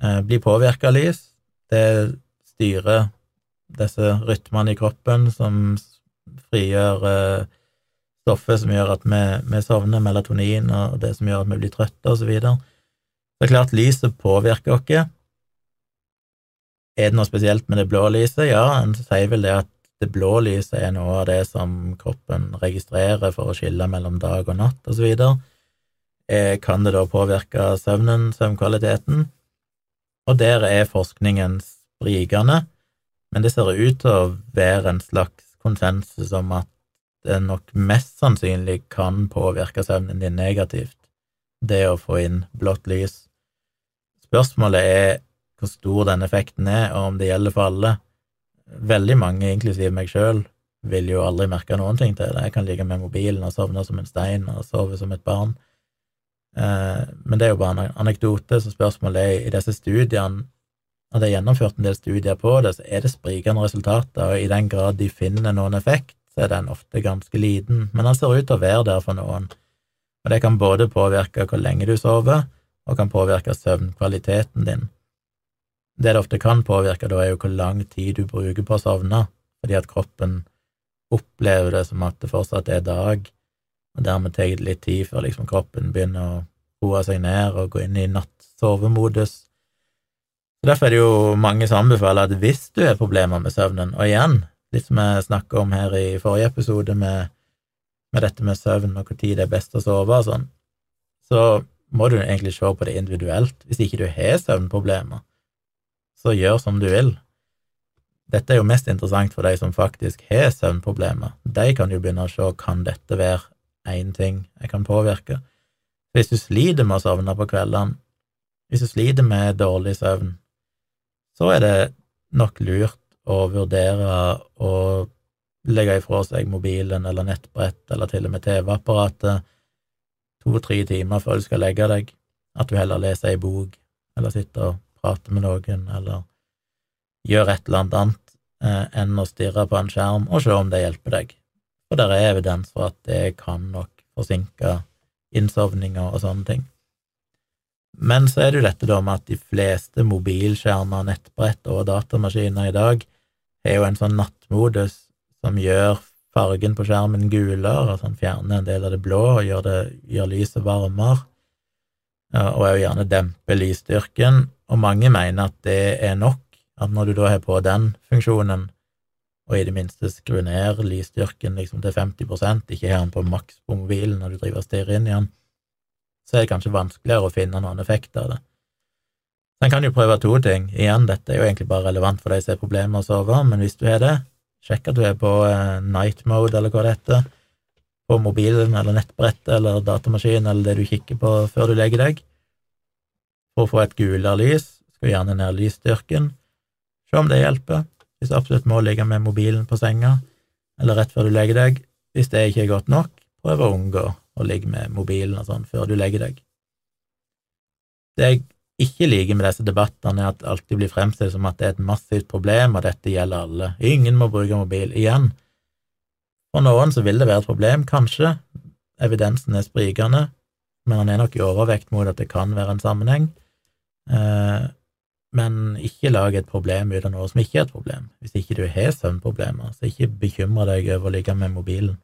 eh, bli påvirka av lys. Det styrer disse rytmene i kroppen som frigjør eh, stoffet som gjør at vi, vi, sovner, melatonin, og det som gjør at vi blir trøtte, videre. Det er klart lyset påvirker oss. Er det noe spesielt med det blå lyset? Ja, en sier vel det at det blå lyset er noe av det som kroppen registrerer for å skille mellom dag og natt, videre. Eh, kan det da påvirke søvnen, søvnkvaliteten? Og der er forskningen sprikende, men det ser ut til å være en slags konsensus om at det nok mest sannsynlig kan påvirke søvnen din negativt, det å få inn blått lys. Spørsmålet er hvor stor den effekten er, og om det gjelder for alle. Veldig mange, inklusiv meg sjøl, vil jo aldri merke noen ting til det. Jeg kan ligge med mobilen og sovne som en stein og sove som et barn. Eh, men det er jo bare en anekdote, så spørsmålet er i disse studiene og det er gjennomført en del studier på det, så er det sprikende resultater, og i den grad de finner noen effekt, så er den ofte ganske liten, men den ser ut til å være der for noen. Og det kan både påvirke hvor lenge du sover, og kan påvirke søvnkvaliteten din. Det det ofte kan påvirke, da, er jo hvor lang tid du bruker på å sovne, fordi at kroppen opplever det som at det fortsatt er dag, og dermed tar det litt tid før liksom kroppen begynner å roe seg ned og gå inn i nattsovemodus. Derfor er det jo mange som anbefaler at hvis du har problemer med søvnen, og igjen, litt som jeg snakka om her i forrige episode med, med dette med søvn og når det er best å sove og sånn, så må du egentlig se på det individuelt. Hvis ikke du har søvnproblemer, så gjør som du vil. dette er jo mest interessant for de som faktisk har søvnproblemer. De kan jo begynne å se kan dette være én ting jeg kan påvirke. Hvis du sliter med å sovne på kveldene, hvis du sliter med dårlig søvn, så er det nok lurt å vurdere å legge ifra seg mobilen eller nettbrett eller til og med TV-apparatet to-tre timer før du skal legge deg, at du heller leser ei bok eller sitter og prater med noen eller gjør et eller annet annet eh, enn å stirre på en skjerm og se om det hjelper deg. For der er evidens for at det kan nok forsinke innsovninger og sånne ting. Men så er det jo dette da med at de fleste mobilskjermer, nettbrett og datamaskiner i dag har jo en sånn nattmodus som gjør fargen på skjermen gulere, altså han fjerner en del av det blå og gjør, det, gjør lyset varmere, og òg gjerne demper lysstyrken, og mange mener at det er nok, at når du da har på den funksjonen, og i det minste skru ned lysstyrken liksom til 50 ikke har den på maks på mobilen når du driver og stirrer inn i den, så er det kanskje vanskeligere å finne noen effekt av det. En kan jo prøve to ting. Igjen, dette er jo egentlig bare relevant for de som har problemer med å sove, men hvis du har det, sjekk at du er på eh, night mode, eller hva det heter, på mobilen eller nettbrettet eller datamaskinen eller det du kikker på før du legger deg. For å få et gulere lys, skal gjerne ned lysstyrken. Se om det hjelper. Hvis du absolutt må ligge med mobilen på senga, eller rett før du legger deg. Hvis det ikke er godt nok, prøv å unngå å ligge med mobilen og sånn før du legger deg. Det jeg ikke liker med disse debattene, er at det alltid blir fremstilt som at det er et massivt problem, og dette gjelder alle. Ingen må bruke mobil. Igjen, for noen så vil det være et problem, kanskje. Evidensen er sprikende, men han er nok i overvekt mot at det kan være en sammenheng. Eh, men ikke lag et problem ut av noe som ikke er et problem. Hvis ikke du har søvnproblemer, så ikke bekymre deg over å ligge med mobilen.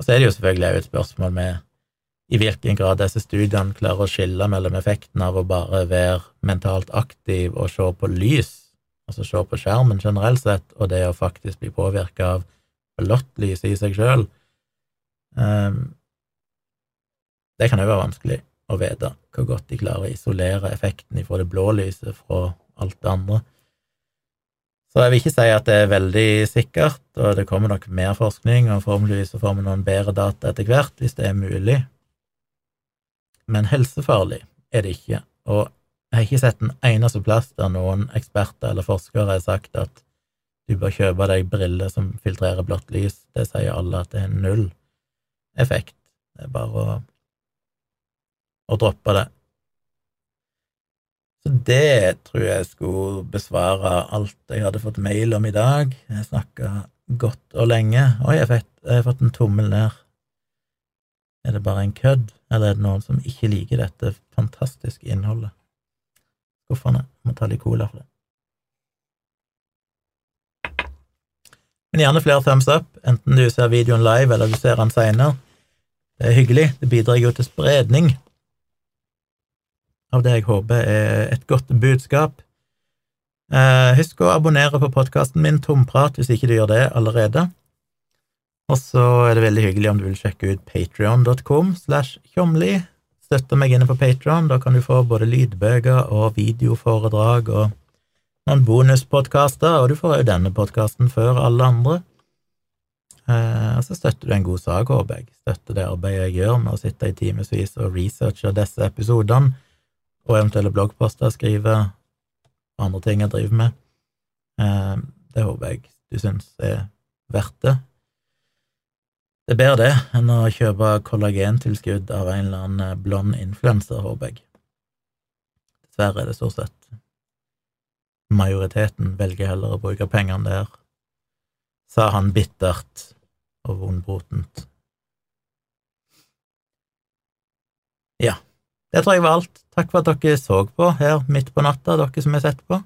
Og så er det jo selvfølgelig også et spørsmål med i hvilken grad disse studiene klarer å skille mellom effekten av å bare være mentalt aktiv og se på lys, altså se på skjermen generelt sett, og det å faktisk bli påvirka av blått lys i seg sjøl. Um, ehm, det kan jo være vanskelig å vite hvor godt de klarer å isolere effekten fra det blå lyset fra alt det andre. Så jeg vil ikke si at det er veldig sikkert, og det kommer nok mer forskning, og formeligvis får vi noen bedre data etter hvert, hvis det er mulig. Men helsefarlig er det ikke, og jeg har ikke sett en eneste plass der noen eksperter eller forskere har sagt at du bør kjøpe deg briller som filtrerer blått lys. Det sier alle at det er null effekt. Det er bare å å droppe det. Så det tror jeg skulle besvare alt jeg hadde fått mail om i dag. Jeg snakka godt og lenge. Oi, jeg, har fått en tommel ned. Er det bare en kødd, eller er det noen som ikke liker dette fantastiske innholdet? Skuffende. Må ta litt cola for det. Men gjerne flere thumbs up, enten du ser videoen live eller du ser den seinere. Det er hyggelig. Det bidrar jo til spredning av det jeg håper er et godt budskap. Eh, husk å abonnere på podkasten min Tomprat hvis ikke du gjør det allerede. Og så er det veldig hyggelig om du vil sjekke ut patrion.com slash tjomli. Støtte meg inne på Patron, da kan du få både lydbøker og videoforedrag og noen bonuspodkaster, og du får jo denne podkasten før alle andre. Eh, og så støtter du en god sak, håper jeg. Støtter det arbeidet jeg gjør med å sitte i timevis og researche disse episodene og eventuelle bloggposter jeg skriver, og andre ting jeg driver med. Eh, det håper jeg du syns er verdt det. Det er bedre det enn å kjøpe kollagentilskudd av en eller annen eh, blond influenser, håper jeg. Dessverre er det stort sett majoriteten velger heller å bruke pengene der, sa han bittert og vondbrotent. Ja, det tror jeg var alt. Takk for at dere så på her midt på natta, dere som har sett på.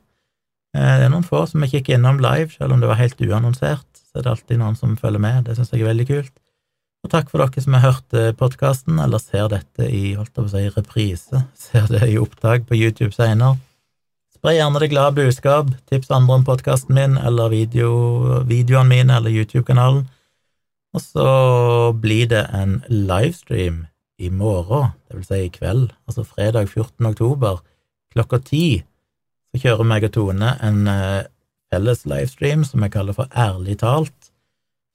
Eh, det er noen få som har kikket innom live, selv om det var helt uannonsert. Så er det alltid noen som følger med. Det syns jeg er veldig kult. Og takk for dere som har hørt eh, podkasten, eller ser dette i holdt jeg på å si, reprise, [LAUGHS] ser det i opptak på YouTube senere. Spre gjerne det glade budskap, tips andre om podkasten min eller video, videoene mine eller YouTube-kanalen. Og så blir det en livestream i morgen, vil si i kveld, altså fredag 14. oktober, klokka ti, så kjører meg og Tone en felles livestream som jeg kaller for Ærlig talt,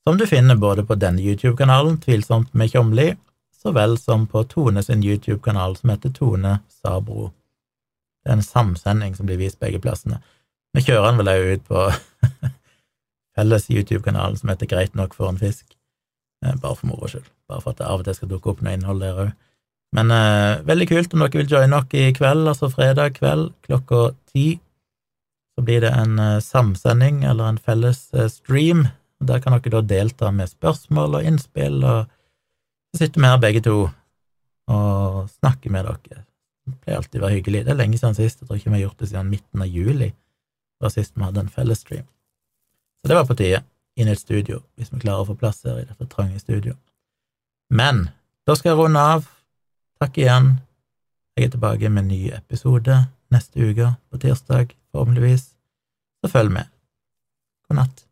som du finner både på denne YouTube-kanalen, Tvilsomt med Tjomli, så vel som på Tone sin YouTube-kanal som heter Tone Sabro. Det er en samsending som blir vist begge plassene. Vi kjører den vel òg ut på [LAUGHS] felles YouTube-kanalen som heter Greit nok for en fisk, eh, bare for moro skyld, bare for at det av og til skal dukke opp noe innhold der òg. Men eh, veldig kult om dere vil joine oss i kveld, altså fredag kveld klokka ti. Så blir det en eh, samsending, eller en felles eh, stream. Der kan dere da delta med spørsmål og innspill, og så sitter vi her begge to og snakker med dere. Det pleier alltid å være hyggelig. Det er lenge siden sist, jeg tror ikke vi har gjort det siden midten av juli. Var sist vi hadde en felles stream. Så det var på tide, inn i et studio, hvis vi klarer å få plass her i dette trange studioet. Men da skal jeg runde av. Takk igjen. Jeg er tilbake med en ny episode neste uke, på tirsdag, forhåpentligvis. Så følg med. God natt.